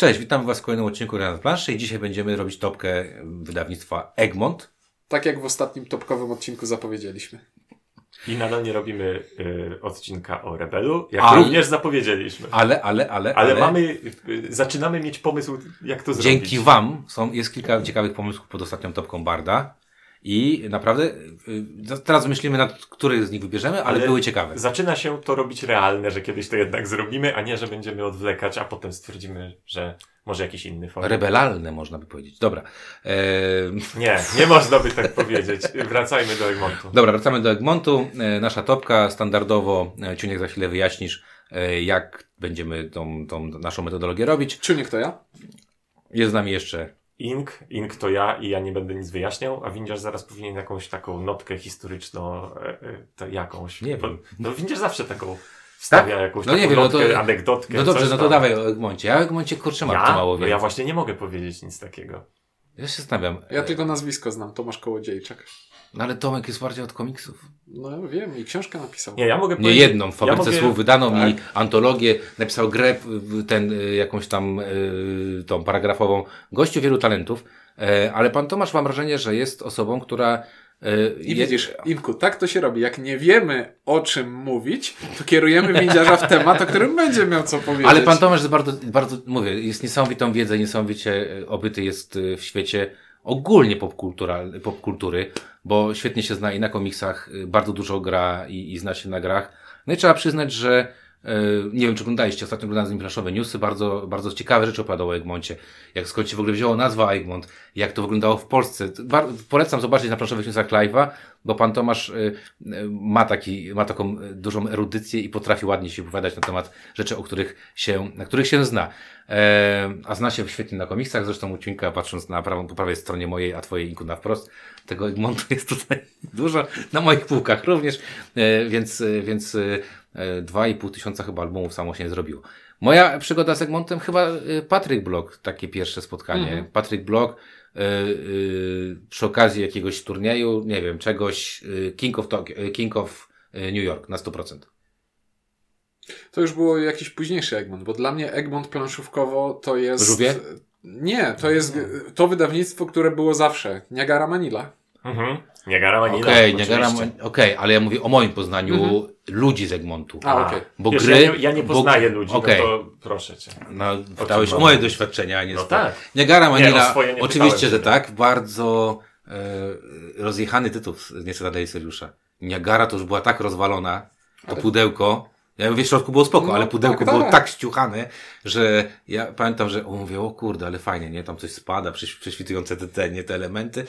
Cześć, witam Was w kolejnym odcinku Renat Planszy i dzisiaj będziemy robić topkę wydawnictwa Egmont. Tak jak w ostatnim topkowym odcinku zapowiedzieliśmy. I nadal nie robimy y, odcinka o Rebelu, jak Ale- również zapowiedzieliśmy. Ale, ale, ale, Ale, mamy, y, zaczynamy mieć pomysł, jak to dzięki zrobić. Wam są, jest kilka ciekawych pomysłów pod ostatnią topką Barda i naprawdę y, teraz myślimy nad który z nich wybierzemy, ale, Ale były ciekawe. Zaczyna się to robić realne, że kiedyś to jednak zrobimy, a nie, że będziemy odwlekać, a potem stwierdzimy, że może jakiś inny format. Rebelalne można by powiedzieć. Dobra. Eee, Nie, nie można by tak powiedzieć. Wracajmy do Egmontu. Dobra, wracamy do Egmontu. E, nasza topka standardowo, e, Ciuniek za chwilę wyjaśnisz, e, jak będziemy tą, tą naszą metodologię robić. Czuniek to ja? Jest z nami jeszcze Ink, Ink to ja i ja nie będę nic wyjaśniał, a Windziarz zaraz powinien jakąś taką notkę historyczną, e, e, to jakąś. Nie wiem. No Windziarz zawsze taką wstawia jakąś No taką nie wiem, no to- notkę, anegdotkę. No dobrze, no to tam. dawaj o Egmoncie. Ja o Egmoncie kurczę mam Ja? mało No wiem. ja właśnie nie mogę powiedzieć nic takiego. Ja się zastanawiam. Ja tylko nazwisko znam, Tomasz Kołodziejczak. No ale Tomek jest bardziej od komiksów. No wiem, i książkę napisał. Nie, ja mogę Nie jedną, w fabryce mogę- słów wydaną tak. i antologię, napisał grę, ten, y, jakąś tam, y, tą paragrafową, gościu wielu talentów, E, ale pan Tomasz mam wrażenie, że jest osobą, która y, I widzisz, Imku, tak to się robi. Jak nie wiemy o czym mówić, to kierujemy windziarza w temat, o którym będzie miał co powiedzieć. Ale pan Tomasz jest bardzo, bardzo, mówię, jest niesamowitą wiedzę, niesamowicie e, obyty jest e, w świecie ogólnie popkultury, bo świetnie się zna i na komiksach, e, bardzo dużo gra i, i zna się na grach. No i trzeba przyznać, że nie wiem, czy oglądaliście, ostatnio oglądałem z nim newsy, bardzo, bardzo ciekawe rzeczy opowiadał o Egmoncie. Jak skąd się w ogóle wzięła nazwa Egmont, jak to wyglądało w Polsce. Bar- polecam zobaczyć na planszowych newsach live'a, bo pan Tomasz e, e, ma, taki, ma taką e, dużą erudycję i potrafi ładnie się wypowiadać na temat rzeczy, o których się, na których się zna. E, a zna się świetnie na komiksach, zresztą u Ciuńka, patrząc na prawą, po prawej stronie mojej, a twojej Inku na wprost, tego Egmontu jest tutaj dużo, na moich półkach również, e, więc, e, więc e, e, dwa i pół tysiąca chyba albumów samo się nie zrobiło. Moja przygoda z Egmontem chyba e, Patryk Blok, takie pierwsze spotkanie. Mhm. Patryk Blok, e, przy okazji jakiegoś turnieju, nie wiem, czegoś, King of, Tokyo, King of New York na 100%. To już było jakiś późniejszy Egmont, bo dla mnie Egmont planszówkowo to jest... Żółwie? Nie, to jest to wydawnictwo, które było zawsze. Niagara Manila. Mhm. Niagara Manila. Okej, oczywiście. Niagara, okej, ale ja mówię o moim poznaniu Mhm. Ludzi z Egmontu. A, okej. Bo Wiesz, gry. Ja nie, ja nie bo- poznaję ludzi, okej. no to proszę cię. No, pytałeś o moje doświadczenia, a nie No tak. Nie, Manila, o swoje nie oczywiście, że tak. Bardzo e, rozjechany tytuł z niestety dla Seriusza. Niagara to już była tak rozwalona, to Ale- pudełko. Ja mówię, w środku było spoko, No, ale pudełko tak, było tak. tak ściuchane, że ja pamiętam, że o, mówię, o kurde, ale fajnie, nie? Tam coś spada, prześ- prześwitujące te, te, nie, te elementy.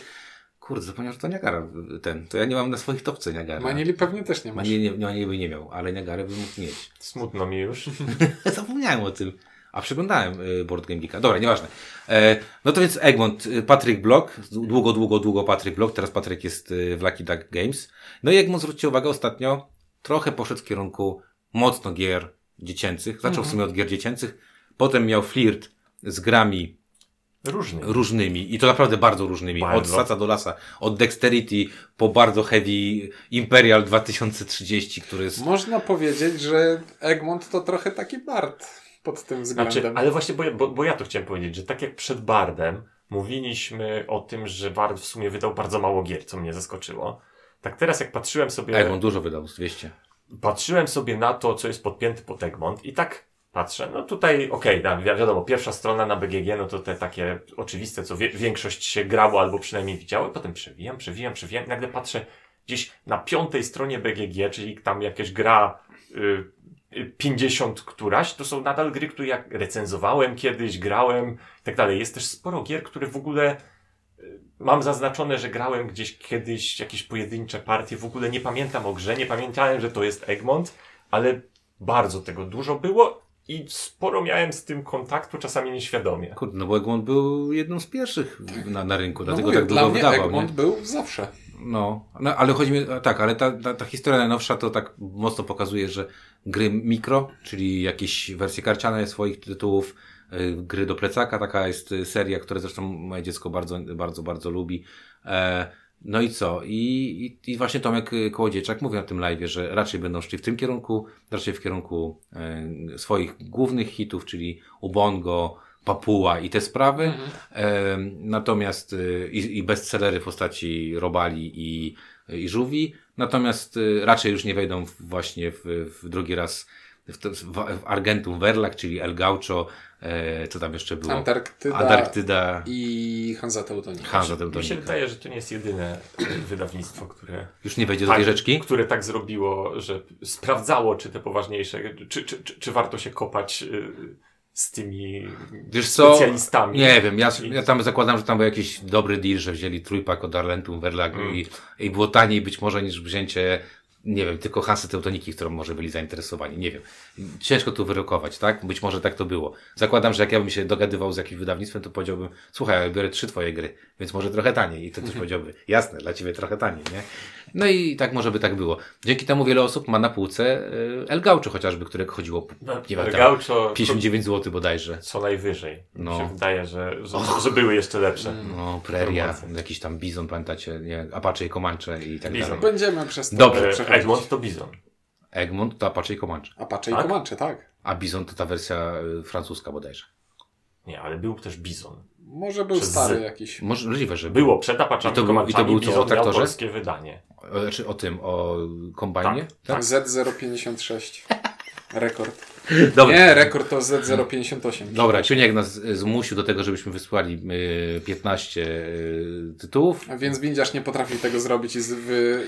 Kurde, zapomniałem, że to Niagara ten. To ja nie mam na swoich topce Niagara. Manili pewnie też nie masz. Manie nie, nie, by nie miał, ale Niagarę bym mógł mieć. Smutno mi już. Zapomniałem o tym. A przeglądałem y, Board Game Geeka. Dobra, nieważne. E, no to więc Egmont, y, Patryk Block, długo, długo, długo Patryk Block, teraz Patryk jest y, w Lucky Duck Games. No i Egmont, zwróćcie uwagę, ostatnio trochę poszedł w kierunku mocno gier dziecięcych. Zaczął w sumie od gier dziecięcych, potem miał flirt z grami Różny. różnymi i to naprawdę bardzo różnymi. Od Bardzo. Saca do Lasa, od Dexterity po bardzo heavy Imperial 2030, który jest Można powiedzieć, że Egmont to trochę taki Bart pod tym względem. Znaczy, ale właśnie, bo, ja- bo, bo ja to chciałem powiedzieć, że tak jak przed Bardem mówiliśmy o tym, że Bard w sumie wydał bardzo mało gier, co mnie zaskoczyło. Tak teraz jak patrzyłem sobie, Egmont dużo wydał, z 200. patrzyłem sobie na to, co jest podpięte pod Egmont i tak patrzę, no tutaj okej, okay, wi wiadomo, pierwsza strona na BGG, no to te takie oczywiste, co wie większość się grało albo przynajmniej widziało, potem przewijam, przewijam, przewijam i nagle patrzę gdzieś na piątej stronie BGG, czyli tam jakaś gra y, 50 któraś, to są nadal gry, które jak recenzowałem kiedyś, grałem i tak dalej. Jest też sporo gier, które w ogóle y, mam zaznaczone, że grałem gdzieś kiedyś jakieś pojedyncze partie, w ogóle nie pamiętam o grze, nie pamiętałem, że to jest Egmont, ale bardzo tego dużo było i sporo miałem z tym kontaktu, czasami nieświadomie. Kurde, no bo Egmont był jedną z pierwszych na, na rynku, no dlatego mówię, tak dla długo mnie wydawał. Egmont Nie? był zawsze. No, no, ale chodzi mi, tak, ale ta, ta, ta historia najnowsza to tak mocno pokazuje, że gry mikro, czyli jakieś wersje karciane swoich tytułów, y, gry do plecaka, taka jest seria, która zresztą moje dziecko bardzo, bardzo, bardzo lubi. E, no i co? I, i, I właśnie Tomek y, Kołodziejczak mówi na tym live, że raczej będą szli w tym kierunku, raczej w kierunku e, swoich głównych hitów, czyli Ubongo, Papua i te sprawy. Mhm. E, natomiast y, i, i bestsellery w postaci Robali i, i Żółwi. Natomiast y, raczej już nie wejdą w, właśnie w, w drugi raz w, w, w Argentum Verlag, czyli El Gaucho, co tam jeszcze było? Antarktyda, Antarktyda, i Hansa Teutonica. Hansa Mi się wydaje, że to nie jest jedyne e, wydawnictwo, które Już nie wejdzie do tej tak, rzeczki? które tak zrobiło, że sprawdzało, czy te poważniejsze, czy, czy, czy, czy warto się kopać y, z tymi Wiesz co? specjalistami. Nie wiem, ja, ja tam zakładam, że tam był jakiś dobry deal, że wzięli trójpak od Arlentum Verlag Mm. i, i było taniej być może niż wzięcie, nie wiem, tylko Hansy Teutoniki, którą może byli zainteresowani. Nie wiem. Ciężko tu wyrokować, tak? Być może tak to było. Zakładam, że jak ja bym się dogadywał z jakimś wydawnictwem, to powiedziałbym, słuchaj, ja biorę trzy twoje gry, więc może trochę taniej. I to Mhm. też powiedziałby, jasne, dla ciebie trochę taniej, nie? No i tak może by tak było. Dzięki temu wiele osób ma na półce y, El Gaucho chociażby, które chodziło, nie wiem, tam Gaucho 59 zł bodajże. co najwyżej. No. Mi się wydaje, że, że, że były jeszcze lepsze. No, preria, Promocje. jakiś tam bizon, pamiętacie, nie, Apache i Comanche i tak Bizon. dalej. Będziemy przez to Dobrze. E, przechodzić. Egmont to Bizon. Egmont to Apache i Comanche, Apache i Tak? Comanche, tak. a bizon to ta wersja y, francuska bodajże. Nie, ale był też Bizon. Może był Przez stary Z. jakiś. Możliwe, że Było przed Apaczami I to był- i to był co, o traktorze? polskie wydanie. O, Znaczy o tym, o kombajnie? Tak. Z056. Rekord. Dobra. Nie, rekord to Z058. Dobra, Ciuniek nas y, zmusił do tego, żebyśmy wysłali y, 15 y, tytułów. A Więc windziarz nie potrafił tego zrobić i, z,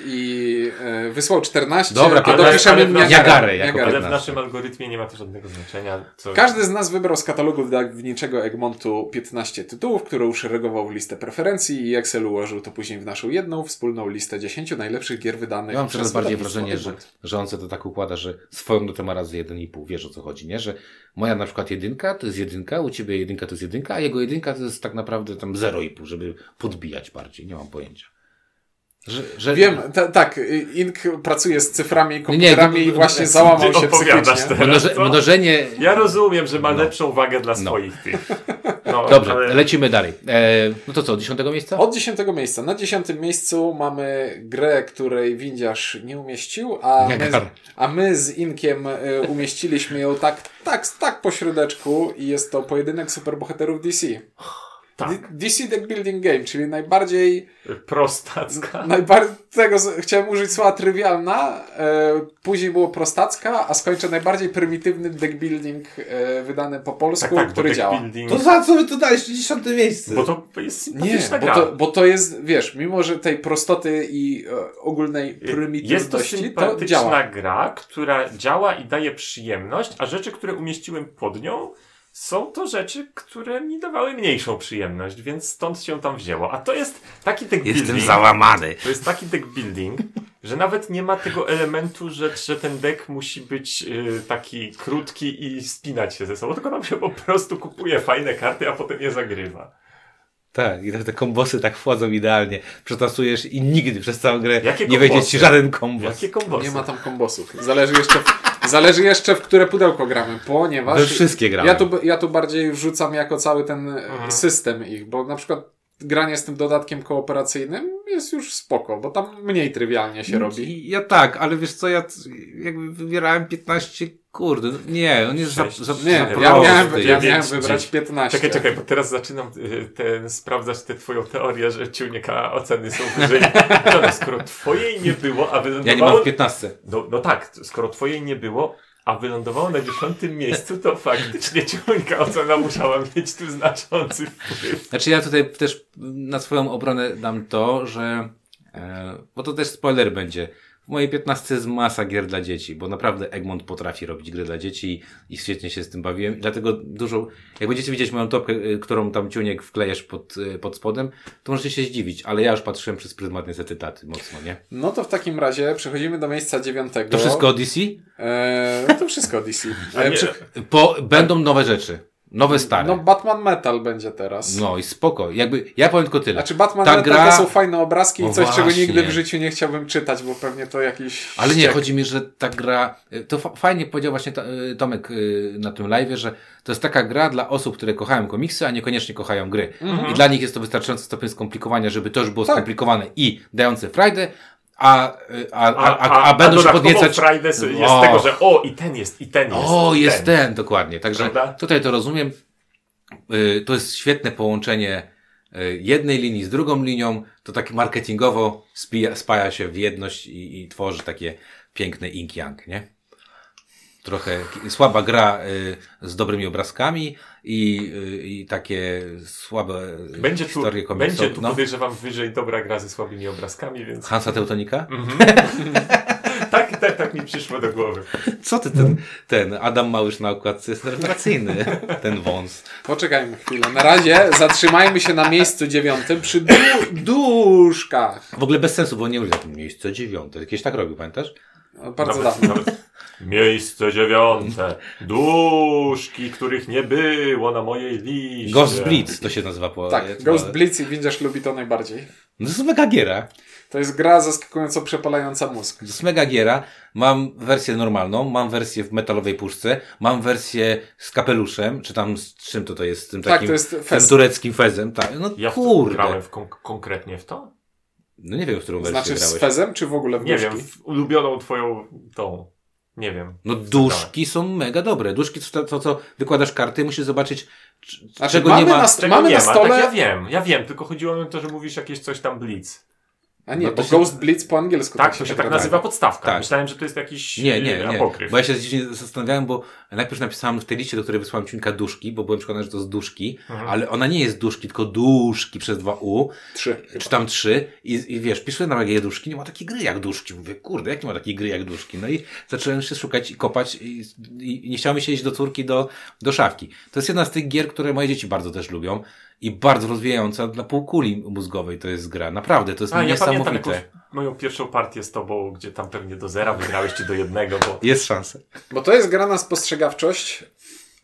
i e, wysłał 14, Dobra, ale- dopiszemy ale w Niagarę. Jako Niagarę. Ale w 15. naszym algorytmie nie ma to żadnego znaczenia. Co... Każdy z nas wybrał z katalogu wydawniczego Egmontu 15 tytułów, które uszeregował w listę preferencji i Excel ułożył to później w naszą jedną wspólną listę 10 najlepszych gier wydanych Ja mam coraz bardziej wrażenie, że, że on sobie to tak układa, że swoją notę ma razy 1,5. Wiesz o co chodzi, nie? Że moja na przykład jedynka to jest jedynka, u ciebie jedynka to jest jedynka, a jego jedynka to jest tak naprawdę tam 0,5, żeby podbijać bardziej. Nie mam pojęcia. Że, że... Wiem, ta, tak, Ink pracuje z cyframi i Nie, komputerami nie, i właśnie to- załamał się psychicznie. teraz. Mnożenie... Ja rozumiem, że ma No. lepszą wagę dla No. swoich tych. No, Dobrze, ale- lecimy dalej. E, no to co, dziesiątego miejsca? Od dziesiątego miejsca. Na dziesiątym miejscu mamy grę, której windziarz nie umieścił, a my, a my z Inkiem y, umieściliśmy ją tak, tak, tak po środeczku i jest to pojedynek superbohaterów DC. Tak. DC Deck Building Game, czyli najbardziej, Prostacka. najbardziej tego z- chciałem użyć słowa trywialna, e, później było prostacka, a skończę najbardziej prymitywny deck building e, wydany po polsku, Tak, tak, który działa. building... za co wy tu daliście dziesiąte miejsce? Bo to jest Nie, bo to, bo to jest, wiesz, mimo że tej prostoty i e, ogólnej Jest to prymitywności, to, sympatyczna działa. gra, która działa i daje przyjemność, a rzeczy, które umieściłem pod nią, są to rzeczy, które mi dawały mniejszą przyjemność, więc stąd się tam wzięło. A to jest taki deck Jestem building. załamany. To jest taki deck building, że nawet nie ma tego elementu, że, że ten deck musi być y, taki krótki i spinać się ze sobą, tylko nam się po prostu kupuje fajne karty, a potem je zagrywa. Tak, i te, te kombosy tak wchodzą idealnie. Przetasujesz i nigdy przez całą grę Jakie nie wejdzie ci żaden kombos. Jakie kombosy? Nie ma tam kombosów. Zależy jeszcze, zależy jeszcze w które pudełko gramy, ponieważ... We wszystkie gramy. Ja tu, ja tu bardziej wrzucam jako cały ten e, Mhm. system ich, bo na przykład granie z tym dodatkiem kooperacyjnym jest już spoko, bo tam mniej trywialnie się robi. I- Ja tak, ale wiesz co, ja jakby wybierałem 15, kurde, no nie, on jest za, Sześć. za, Nie, za ja miałem, ja dziewięć, miałem wybrać dziesięć. 15. Czekaj, czekaj, bo teraz zaczynam y, ten, sprawdzać tę twoją teorię, że ciunika oceny są wyżej. No, skoro twojej nie było, a Ja nie mam wylądowało... w 15. no, no tak, skoro twojej nie było, a wylądowało na dziesiątym miejscu, to faktycznie ciunika ocena musiała mieć tu znaczący wpływ. Znaczy ja tutaj też na swoją obronę dam to, że, e, bo to też spoiler będzie, w mojej 15 jest masa gier dla dzieci, bo naprawdę Egmont potrafi robić gry dla dzieci i świetnie się z tym bawiłem. I dlatego dużo, jak będziecie widzieć moją topkę, y, którą tam ciuniek wklejesz pod, y, pod spodem, to możecie się zdziwić, ale ja już patrzyłem przez pryzmat niestety taty mocno, nie? No to w takim razie przechodzimy do miejsca dziewiątego. To wszystko o DC? E, no to wszystko DC. E, nie, przy- Po, będą nowe rzeczy. Nowe, stare. no Batman Metal będzie teraz. No i spoko. Jakby, ja powiem tylko tyle. Znaczy Batman Ta Metal gra- to są fajne obrazki i coś, czego właśnie. nigdy w życiu nie chciałbym czytać, bo pewnie to jakiś Ale nie, ściek. chodzi mi, że ta gra, y, to fa- fajnie powiedział właśnie y, Tomek y, na tym live, że to jest taka gra dla osób, które kochają komiksy, a niekoniecznie kochają gry. I dla nich jest to wystarczający stopień skomplikowania, żeby to już było Tak. skomplikowane i dające frajdę, a, a, a, A, a, będą się podniecać. Friday jest O. tego, że o, i ten jest, i ten jest. O, jest ten. ten, dokładnie. Także Prawda? tutaj to rozumiem. y, to jest świetne połączenie y, jednej linii z drugą linią, to tak marketingowo spija, spaja się w jedność i, i tworzy takie piękne ink-yang, nie? Trochę słaba gra y, z dobrymi obrazkami i, y, i takie słabe Będzie tu, historie komiksowe. będzie tu no. podejrzewam wyżej dobra gra ze słabymi obrazkami, więc Hansa Teutonika? tak, tak, tak mi przyszło do głowy. Co ty ten, ten Adam Małysz na okładce jest rewelacyjny, ten wąs. Poczekajmy chwilę. Na razie zatrzymajmy się na miejscu dziewiątym przy du duszkach. W ogóle bez sensu, bo nie lubię miejsce dziewiąte. Jakieś tak robił, pamiętasz? No, Bardzo Nawet- dawno. nawet Miejsce dziewiąte. Duszki, których nie było na mojej liście. Ghost Blitz to się nazywa po... Tak, po- Ghost Blitz i Windziarz lubi to najbardziej. No to jest mega giera. To jest gra zaskakująco przepalająca mózg. To jest mega giera. Mam wersję normalną, mam wersję w metalowej puszce, mam wersję z kapeluszem, czy tam z czym to to jest? Z tym Tak, takim, to jest tym fez. tureckim fezem. Tak, no Ja w to kurde. grałem w kon- konkretnie w to? No nie wiem, w którą wersję Znaczy z grałeś. fezem, czy w ogóle w Nie duszki? wiem, w ulubioną twoją tą. Nie wiem. No duszki są mega dobre. Duszki to, to co wykładasz karty, musisz zobaczyć Znaczy, czego mamy nie ma. na, Czego mamy nie na ma, stole... tak ja wiem, ja wiem, tylko chodziło mi o to, że mówisz jakieś coś tam Blitz. A nie, No to bo się- Ghost Blitz po angielsku Tak, to się tak nadaje. nazywa podstawka. Tak. Myślałem, że to jest jakiś Nie, e, nie, nie. apokryf. Bo ja się zastanawiałem, bo najpierw napisałem w tej liście, do której wysłałem ciunka duszki, bo byłem przekonany, że to jest duszki, Mhm. ale ona nie jest duszki, tylko duszki przez dwa U, Trzy. czy tam trzy i, i wiesz, piszę na jakie duszki, nie ma takiej gry jak duszki. Mówię, kurde, jak nie ma takiej gry jak duszki? No i zacząłem się szukać i kopać i, i, nie chciało mi się iść do córki do, do szafki. To jest jedna z tych gier, które moje dzieci bardzo też lubią i bardzo rozwijająca dla półkuli mózgowej to jest gra. Naprawdę, to jest A, ja pamiętam niesamowite. Moją pierwszą partię z tobą, gdzie tam pewnie do zera wygrałeś, czy do jednego, bo... Jest szansa. Bo to jest gra na spostrzegawczość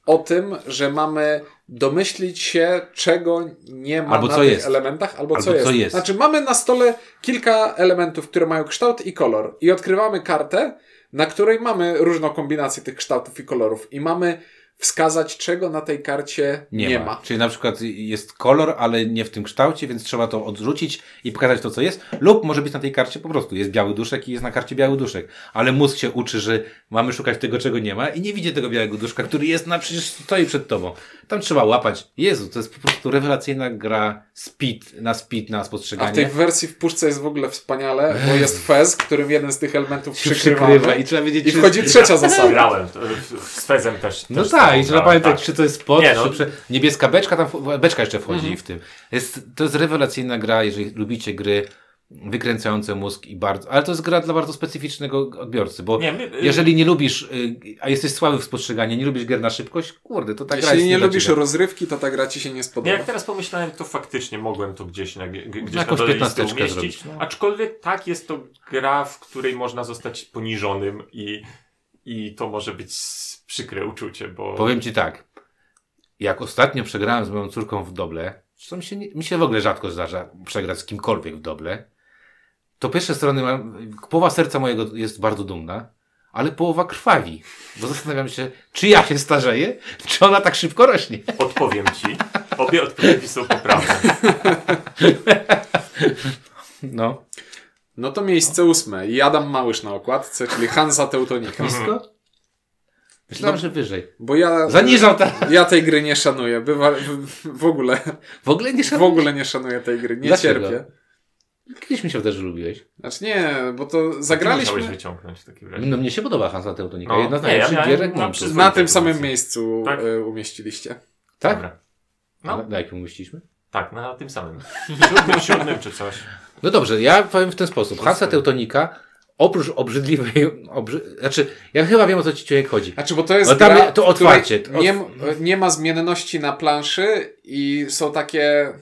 o tym, że mamy domyślić się, czego nie ma Albo na co tych jest. elementach, albo, Albo co, jest. co jest. Znaczy, mamy na stole kilka elementów, które mają kształt i kolor, i odkrywamy kartę, na której mamy różną kombinację tych kształtów i kolorów, i mamy wskazać, czego na tej karcie nie, ma. Czyli na przykład jest kolor, ale nie w tym kształcie, więc trzeba to odrzucić i pokazać to, co jest. Lub może być na tej karcie po prostu jest biały duszek i jest na karcie biały duszek. Ale mózg się uczy, że mamy szukać tego, czego nie ma i nie widzi tego białego duszka, który jest na przecież stoi przed tobą. Tam trzeba łapać. Jezu, to jest po prostu rewelacyjna gra speed, na speed, na A w tej spostrzeganie. wersji w puszce jest w ogóle wspaniale, bo jest fez, którym jeden z tych elementów przykrywamy. przykrywa i trzeba wiedzieć, I wchodzi trzecia zasada. Grałem, z Fezem też. No też tak, i trzeba pamiętać, tak. czy to jest pod, Nie, no. czy niebieska beczka, tam beczka jeszcze wchodzi Mhm. w tym. Jest, to jest rewelacyjna gra, jeżeli lubicie gry wykręcające mózg i bardzo, ale to jest gra dla bardzo specyficznego odbiorcy, bo Nie, my- y- jeżeli nie lubisz, y, a jesteś słaby w spostrzeganiu, nie lubisz gier na szybkość, kurde, to ta gra Jeśli nie dla lubisz ciebie. rozrywki, to ta gra ci się nie Nie, spodoba. jak teraz pomyślałem, to faktycznie mogłem to gdzieś na, gdzieś na dole listy umieścić. zrobić, no. Aczkolwiek tak, jest to gra, w której można zostać poniżonym i, i to może być przykre uczucie, bo... Powiem ci tak, jak ostatnio przegrałem z moją córką w doble, co mi się, nie, mi się w ogóle rzadko zdarza przegrać z kimkolwiek w doble, to pierwsze strony, mam, połowa serca mojego jest bardzo dumna, ale połowa krwawi, bo zastanawiam się, czy ja się starzeję, czy ona tak szybko rośnie. Odpowiem ci. Obie odpowiedzi są poprawne. No. No to miejsce ósme. I Adam Małysz na okładce, czyli Hansa Teutonika. Blisko? Myślałem, że wyżej. Bo ja, Zaniżał ta... ja tej gry nie szanuję. Bywa, w, w ogóle, W ogóle nie w szanuję. ogóle nie szanuję tej gry. Nie Dlaczego? cierpię. Kiedyś mi się też lubiłeś. Znaczy nie, bo to Ty musiałeś zagraliśmy wyciągnąć w takim razie. No mnie się podoba Hansa Teutonika. No, Jedna z ja najlepszych gier na tym samym miejscu Tak. e, umieściliście. Tak? Dobra. No. No. Na, na jakim umieściliśmy? Tak, na tym samym. Siódmym, siódmym czy coś. No dobrze, ja powiem w ten sposób. Hansa Teutonika, oprócz obrzydliwej, obrzy... znaczy, ja chyba wiem o co ci człowiek chodzi. Znaczy, bo to jest No tam gra, to otwarcie, to Nie, otw- nie ma zmienności na planszy i są takie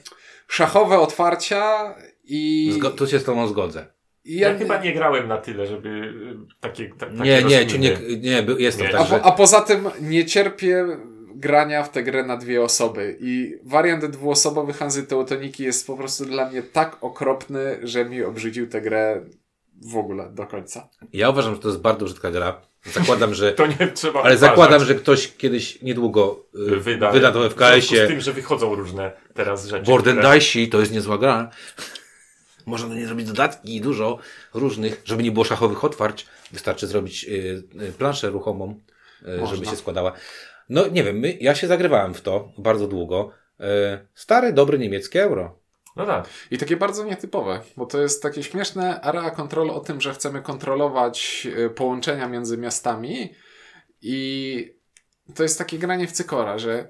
szachowe otwarcia i... Zgo- tu się z tobą zgodzę. i Ja, chyba nie grałem na tyle, żeby y, takie, ta, takie Nie, nie, nie, nie, był- jest to Nie. tak, A, że... a poza tym nie cierpię grania w tę grę na dwie osoby i wariant dwuosobowy Hanzy Teutoniki jest po prostu dla mnie tak okropny, że mi obrzydził tę grę w ogóle do końca. Ja uważam, że to jest bardzo brzydka gra. Zakładam, że... To nie trzeba Ale uważać. zakładam, że ktoś kiedyś niedługo y, wyda, wyda to w związku z KS-ie. tym, że wychodzą różne teraz rzeczy. Borden które- Dicey to jest niezła gra. Można do niej zrobić dodatki i dużo różnych, żeby nie było szachowych otwarć. Wystarczy zrobić y, y, planszę ruchomą, żeby się składała. No nie wiem, my, ja się zagrywałem w to bardzo długo. Stare, dobre niemieckie euro. No tak. I takie bardzo nietypowe, bo to jest takie śmieszne area control o tym, że chcemy kontrolować y, połączenia między miastami i to jest takie granie w cykora, że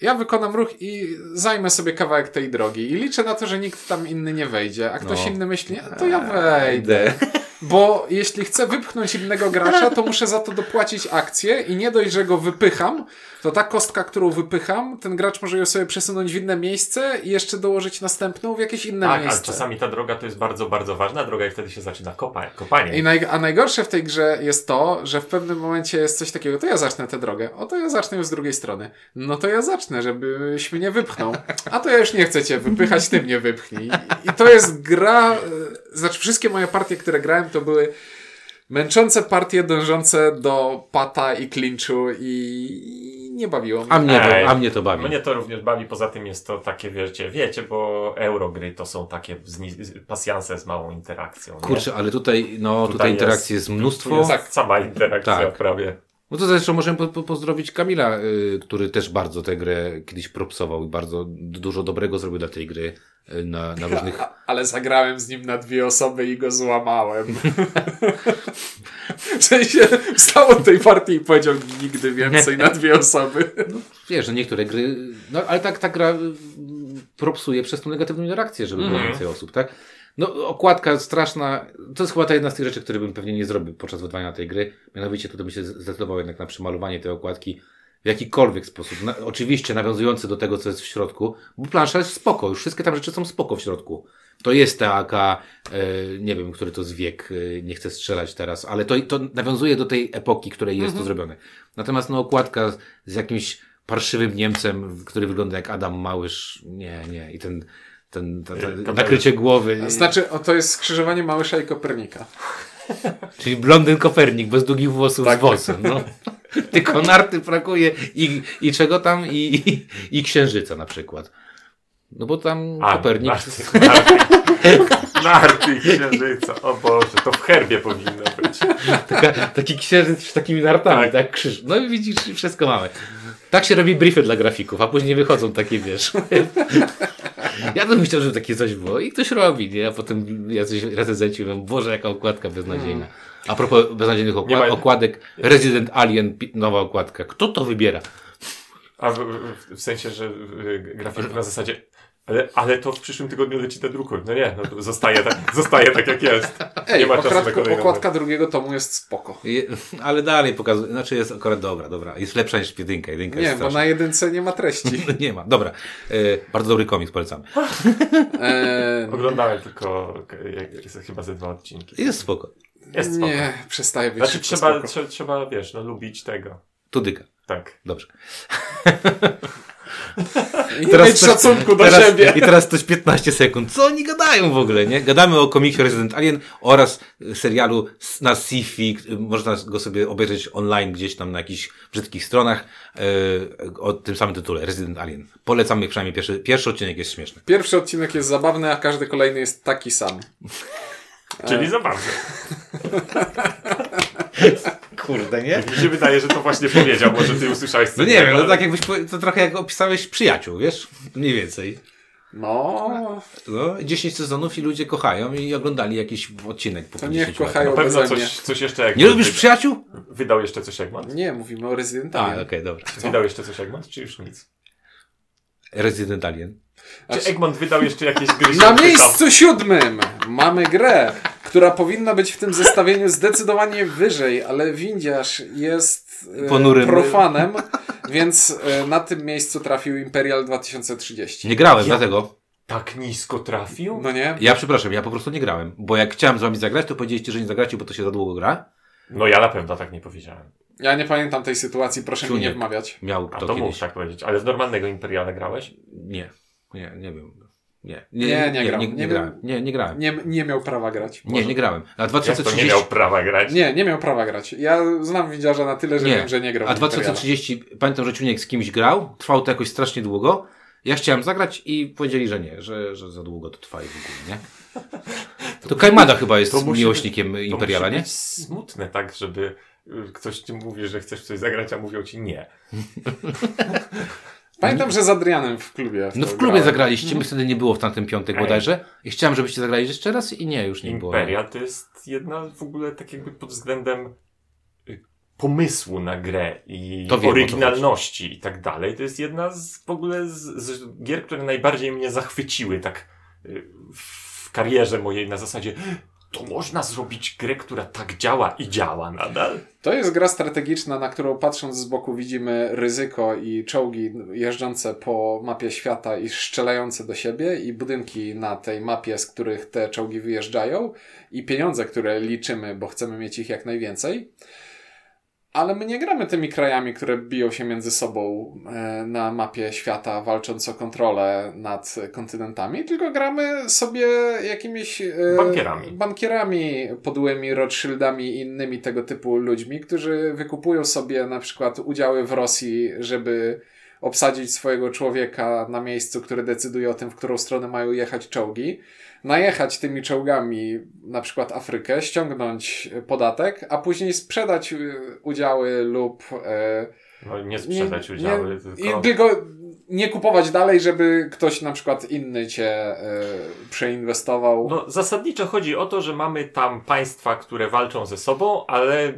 ja wykonam ruch i zajmę sobie kawałek tej drogi i liczę na to, że nikt tam inny nie wejdzie, a ktoś No. inny myśli, "A to ja wejdę. Bo jeśli chcę wypchnąć innego gracza, to muszę za to dopłacić akcję i nie dość, że go wypycham, to ta kostka, którą wypycham, ten gracz może ją sobie przesunąć w inne miejsce i jeszcze dołożyć następną w jakieś inne Tak, ale miejsce. czasami ta droga to jest bardzo, bardzo ważna droga i wtedy się zaczyna kopa kopanie. I naj, a najgorsze w tej grze jest to, że w pewnym momencie jest coś takiego, to ja zacznę tę drogę, o to ja zacznę ją z drugiej strony. No to ja zacznę, żebyś mnie wypchnął. A to ja już nie chcę cię wypychać, ty mnie wypchnij. I, i to jest gra, e, znaczy wszystkie moje partie, które grałem, to były męczące partie dążące do pata i klinczu i, nie bawiło mnie. A mnie, Ej, a mnie to bawi. Mnie to również bawi, poza tym jest to takie, wiecie, wiecie, bo eurogry to są takie pasjanse z małą interakcją. nie? Kurczę, ale tutaj, no, tutaj, Tutaj interakcji jest- jest mnóstwo. jest Tak. sama interakcja Tak. prawie. No to zresztą możemy po, po, pozdrowić Kamila, y, który też bardzo tę grę kiedyś propsował i bardzo dużo dobrego zrobił dla tej gry y, na, na różnych... A, ale zagrałem z nim na dwie osoby i go złamałem. w sensie wstał od tej partii i powiedział nigdy więcej na dwie osoby. Wiesz, że niektóre gry... No ale tak ta gra y, propsuje przez tą negatywną interakcję, żeby było Mhm. więcej osób, tak? No okładka straszna, to jest chyba ta jedna z tych rzeczy, które bym pewnie nie zrobił podczas wydawania tej gry. Mianowicie tutaj bym się zdecydował jednak na przemalowanie tej okładki w jakikolwiek sposób. Na, oczywiście nawiązujący do tego, co jest w środku, bo plansza jest spoko, już wszystkie tam rzeczy są spoko w środku. To jest taka, e, nie wiem, który to jest wiek, e, nie chcę strzelać teraz, ale to, to nawiązuje do tej epoki, której jest to zrobione. Natomiast no okładka z, z jakimś parszywym Niemcem, który wygląda jak Adam Małysz, nie, nie, i ten, ten, ta, ta, Kapelusz. nakrycie głowy. Znaczy, o, to jest skrzyżowanie Małysza i Kopernika. Czyli blondyn Kopernik bez długich włosów Tak. z włosem. No. Tylko narty brakuje i, i czego tam? I, i, I księżyca na przykład. No bo tam A, Kopernik. Narty, narty, narty i księżyca. O Boże, to w herbie powinno być. Taka, taki księżyc z takimi nartami, tak. Tak. krzyż. No i widzisz, wszystko mamy. Tak się robi briefy dla grafików, a później wychodzą takie, wiesz. Ja bym chciał, żeby takie coś było i ktoś robi, nie? A potem jacyś recenzenci mówią, Boże, jaka okładka beznadziejna. A propos beznadziejnych okład ma- okładek, Resident Alien, nowa okładka. Kto to wybiera? A w, w, w sensie, że y, grafik na zasadzie. Ale, ale to w przyszłym tygodniu leci ten druku. No nie, no to zostaje tak, zostaje tak jak jest. Ej, nie ma czasu na okładka, kolejną. okładka drugiego tomu jest spoko. Je, ale dalej pokazuje, znaczy jest akurat dobra, dobra. Jest lepsza niż jedynka. Jedynka Nie, jest bo na jedynce nie ma treści. Nie ma, dobra. E, bardzo dobry komiks, polecamy. Eee, Oglądałem tylko jak, chyba ze dwa odcinki. Jest spoko. Jest spoko. nie, przestaje być Znaczy trzeba, spoko. trzeba, trzeba, wiesz, no lubić tego. Tudyka. Tak. Dobrze. I nie mieć szacunku do teraz, siebie. I teraz to jest 15 sekund. Co oni gadają w ogóle, nie? Gadamy o komiksie Resident Alien oraz serialu na Sci-Fi. Można go sobie obejrzeć online gdzieś tam na jakichś brzydkich stronach e, o tym samym tytule, Resident Alien. Polecamy przynajmniej pierwszy, pierwszy odcinek jest śmieszny. Pierwszy odcinek jest zabawny, a każdy kolejny jest taki sam. Czyli zabawne. Kurde, nie? Mi się wydaje, że to właśnie powiedział, może ty usłyszałeś coś No nie wiem, no ale- tak jakbyś, to trochę jak opisałeś przyjaciół, wiesz? Mniej więcej. No, No, 10 sezonów i ludzie kochają i oglądali jakiś odcinek po To 50 niech kochają. Na pewno coś, coś jeszcze jak Nie lubisz przyjaciół? Wydał jeszcze coś Egmont? nie, mówimy o Resident A, Evil. okej, dobra. Wydał jeszcze coś Egmont, czy już nic? Resident Alien. Czy Egmont wydał jeszcze jakieś gry? Na miejscu siódmym mamy grę, która powinna być w tym zestawieniu zdecydowanie wyżej, ale windziarz jest e, Ponurym. profanem, więc e, na tym miejscu trafił Imperial 2030. Nie grałem, Ja- dlatego. Tak nisko trafił? No nie? Ja przepraszam, ja po prostu nie grałem. Bo jak chciałem z wami zagrać, to powiedzieliście, że nie zagracie, bo to się za długo gra. No ja na pewno tak nie powiedziałem. Ja nie pamiętam tej sytuacji, proszę mi nie wmawiać. Miał A to, to, kiedyś. mów tak powiedzieć. Ale z normalnego Imperiala grałeś? Nie, nie, nie wiem. Nie, Nie, nie nie, grał. nie, Nie nie, był- grałem. Nie, nie grałem. Nie, nie miał prawa grać. Nie, nie grałem. A Jak to nie 2030... miał prawa grać? Nie, nie miał prawa grać. Ja znam windziarza na tyle, że Nie. wiem, że nie grał. A w Imperiala. 2030, pamiętam, że Ciuniek z kimś grał, trwało to jakoś strasznie długo. Ja chciałem zagrać i powiedzieli, że nie, że, że za długo to trwa i w ogóle, nie? To Kajmada chyba jest To musi miłośnikiem To Imperiala, nie? smutne, tak, żeby y, ktoś ci mówi, że chcesz coś zagrać, a mówią ci nie. Pamiętam, że z Adrianem w klubie. No to w klubie grałem. zagraliście, my wtedy nie było w tamtym piątek Ej. bodajże. I chciałem, żebyście zagrali jeszcze raz i nie, już nie było. Imperial to jest jedna w ogóle tak jakby pod względem y, pomysłu na grę i wiem, oryginalności i tak dalej. To jest jedna z w ogóle z, z gier, które najbardziej mnie zachwyciły tak y, w karierze mojej na zasadzie to można zrobić grę, która tak działa i działa nadal. To jest gra strategiczna, na którą patrząc z boku widzimy ryzyko i czołgi jeżdżące po mapie świata i strzelające do siebie i budynki na tej mapie, z których te czołgi wyjeżdżają i pieniądze, które liczymy, bo chcemy mieć ich jak najwięcej. Ale my nie gramy tymi krajami, które biją się między sobą e, na mapie świata, walcząc o kontrolę nad kontynentami, tylko gramy sobie jakimiś e, Bankierami. bankierami, podłymi Rothschildami i innymi tego typu ludźmi, którzy wykupują sobie na przykład udziały w Rosji, żeby obsadzić swojego człowieka na miejscu, który decyduje o tym, w którą stronę mają jechać czołgi, najechać tymi czołgami na przykład Afrykę, ściągnąć podatek, a później sprzedać y, udziały lub e, No nie sprzedać nie- udziały, nie, tylko... i tylko nie kupować dalej, żeby ktoś na przykład inny cię e, przeinwestował. No, zasadniczo chodzi o to, że mamy tam państwa, które walczą ze sobą, ale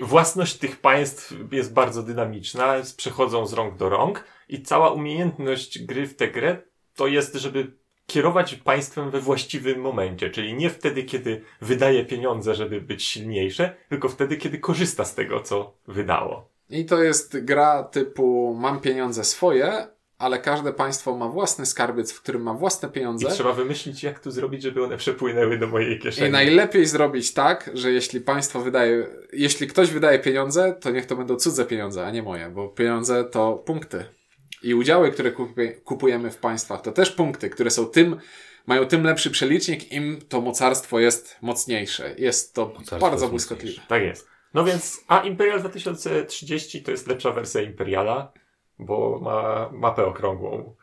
własność tych państw jest bardzo dynamiczna, przechodzą z rąk do rąk i cała umiejętność gry w tę grę to jest, żeby kierować państwem we właściwym momencie, czyli nie wtedy, kiedy wydaje pieniądze, żeby być silniejsze, tylko wtedy, kiedy korzysta z tego, co wydało. I to jest gra typu mam pieniądze swoje, ale każde państwo ma własny skarbiec, w którym ma własne I pieniądze. trzeba wymyślić, jak to zrobić, żeby one przepłynęły do mojej I kieszeni. najlepiej zrobić tak, że jeśli państwo wydaje, jeśli ktoś wydaje pieniądze, to niech to będą cudze pieniądze, a nie moje, bo pieniądze to punkty. I udziały, które kupujemy w państwach, to też punkty, które są tym, mają tym lepszy przelicznik, im to mocarstwo jest mocniejsze. Jest to Mocarstwo bardzo jest błyskotliwe. Tak jest. No więc, a Imperial 2030 to jest lepsza wersja Imperiala, bo ma mapę okrągłą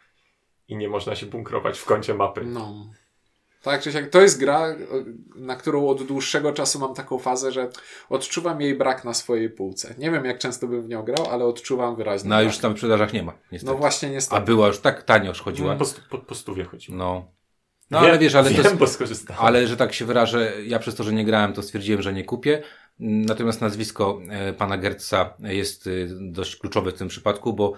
i nie można się bunkrować w kącie mapy. No. Tak czy siak, to jest gra, na którą od dłuższego czasu mam taką fazę, że odczuwam jej brak na swojej półce. Nie wiem, jak często bym w nią grał, ale odczuwam wyraźnie. No brak. już tam w sprzedażach nie ma, niestety. No właśnie, A niestety. była już tak tanio już chodziła. Po, stu- po, po stówie chodziło. No. No ale wiesz, ale to wiem, jest, bo skorzystałem. ale że tak się wyrażę, ja przez to, że nie grałem, to stwierdziłem, że nie kupię. Natomiast nazwisko e, pana Gertza jest e, dość kluczowe w tym przypadku, bo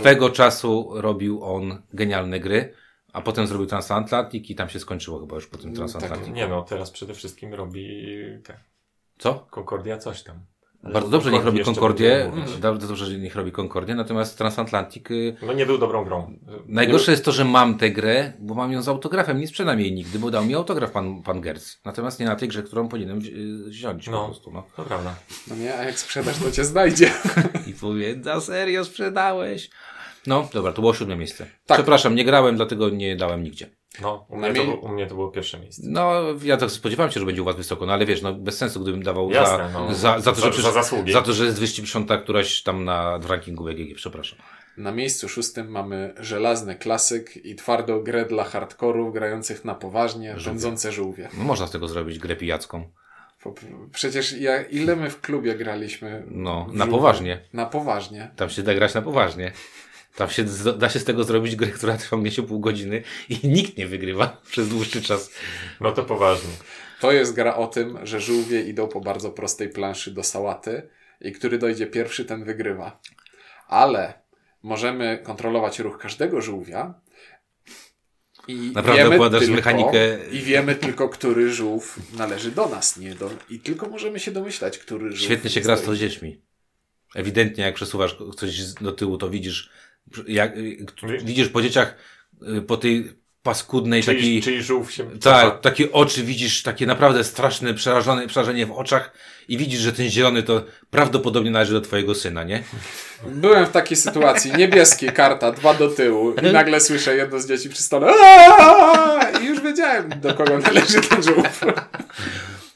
swego czasu robił on genialne gry, a potem zrobił Transatlantic i tam się skończyło chyba już po tym Transatlantic. Nie no, teraz przede wszystkim robi te, Co? Concordia coś tam. Ale Bardzo dobrze, niech robi Concordię. Bardzo dobrze, że niech robi Concordię. Natomiast Transatlantic. y, No nie był dobrą grą. Najgorsze jest to, że mam tę grę, bo mam ją z autografem. Nie sprzedam jej nigdy, bo dał mi autograf pan, pan Gertz. Natomiast nie na tej grze, którą powinienem wzi- wziąć No. po prostu. No. To prawda. No nie, a jak sprzedasz, to cię znajdzie. I powie, na serio sprzedałeś? No, dobra, to było siódme miejsce. Tak. Przepraszam, nie grałem, dlatego nie dałem nigdzie. No, u mnie, to, u mnie to było pierwsze miejsce. No, ja tak spodziewałem się, że będzie u was wysoko, no ale wiesz, no bez sensu, gdybym dawał Jasne, za, no. za, za, to, że Za- za zasługi. za to, że jest 250 któraś tam na w rankingu BGG, przepraszam. Na miejscu szóstym mamy żelazny klasyk i twardą grę dla hardkorów grających na poważnie, pędzące żółwie. No można z tego zrobić grę pijacką. Przecież ja, ile my w klubie graliśmy? No, na żółwie? poważnie. Na poważnie. Tam się da grać na poważnie. Tam się da się z tego zrobić grę, która trwa się pół godziny i nikt nie wygrywa przez dłuższy czas. No to poważnie. To jest gra o tym, że żółwie idą po bardzo prostej planszy do sałaty i który dojdzie pierwszy, ten wygrywa. Ale możemy kontrolować ruch każdego żółwia i Naprawdę wiemy tylko, mechanikę- i wiemy tylko, który żółw należy do nas, nie do... I tylko możemy się domyślać, który żółw Świetnie się gra z to z dziećmi. Ewidentnie, jak przesuwasz coś do tyłu, to widzisz, jak, widzisz po dzieciach, y, po tej paskudnej Czyli, takiej, czyli żółw się tak, takie oczy widzisz, takie naprawdę straszne przerażone, przerażenie w oczach i widzisz, że ten zielony to prawdopodobnie należy do twojego syna, nie? Byłem w takiej sytuacji, niebieskie karta, dwa do tyłu i nagle słyszę jedno z dzieci przy stole. I już wiedziałem, do kogo należy ten żółw.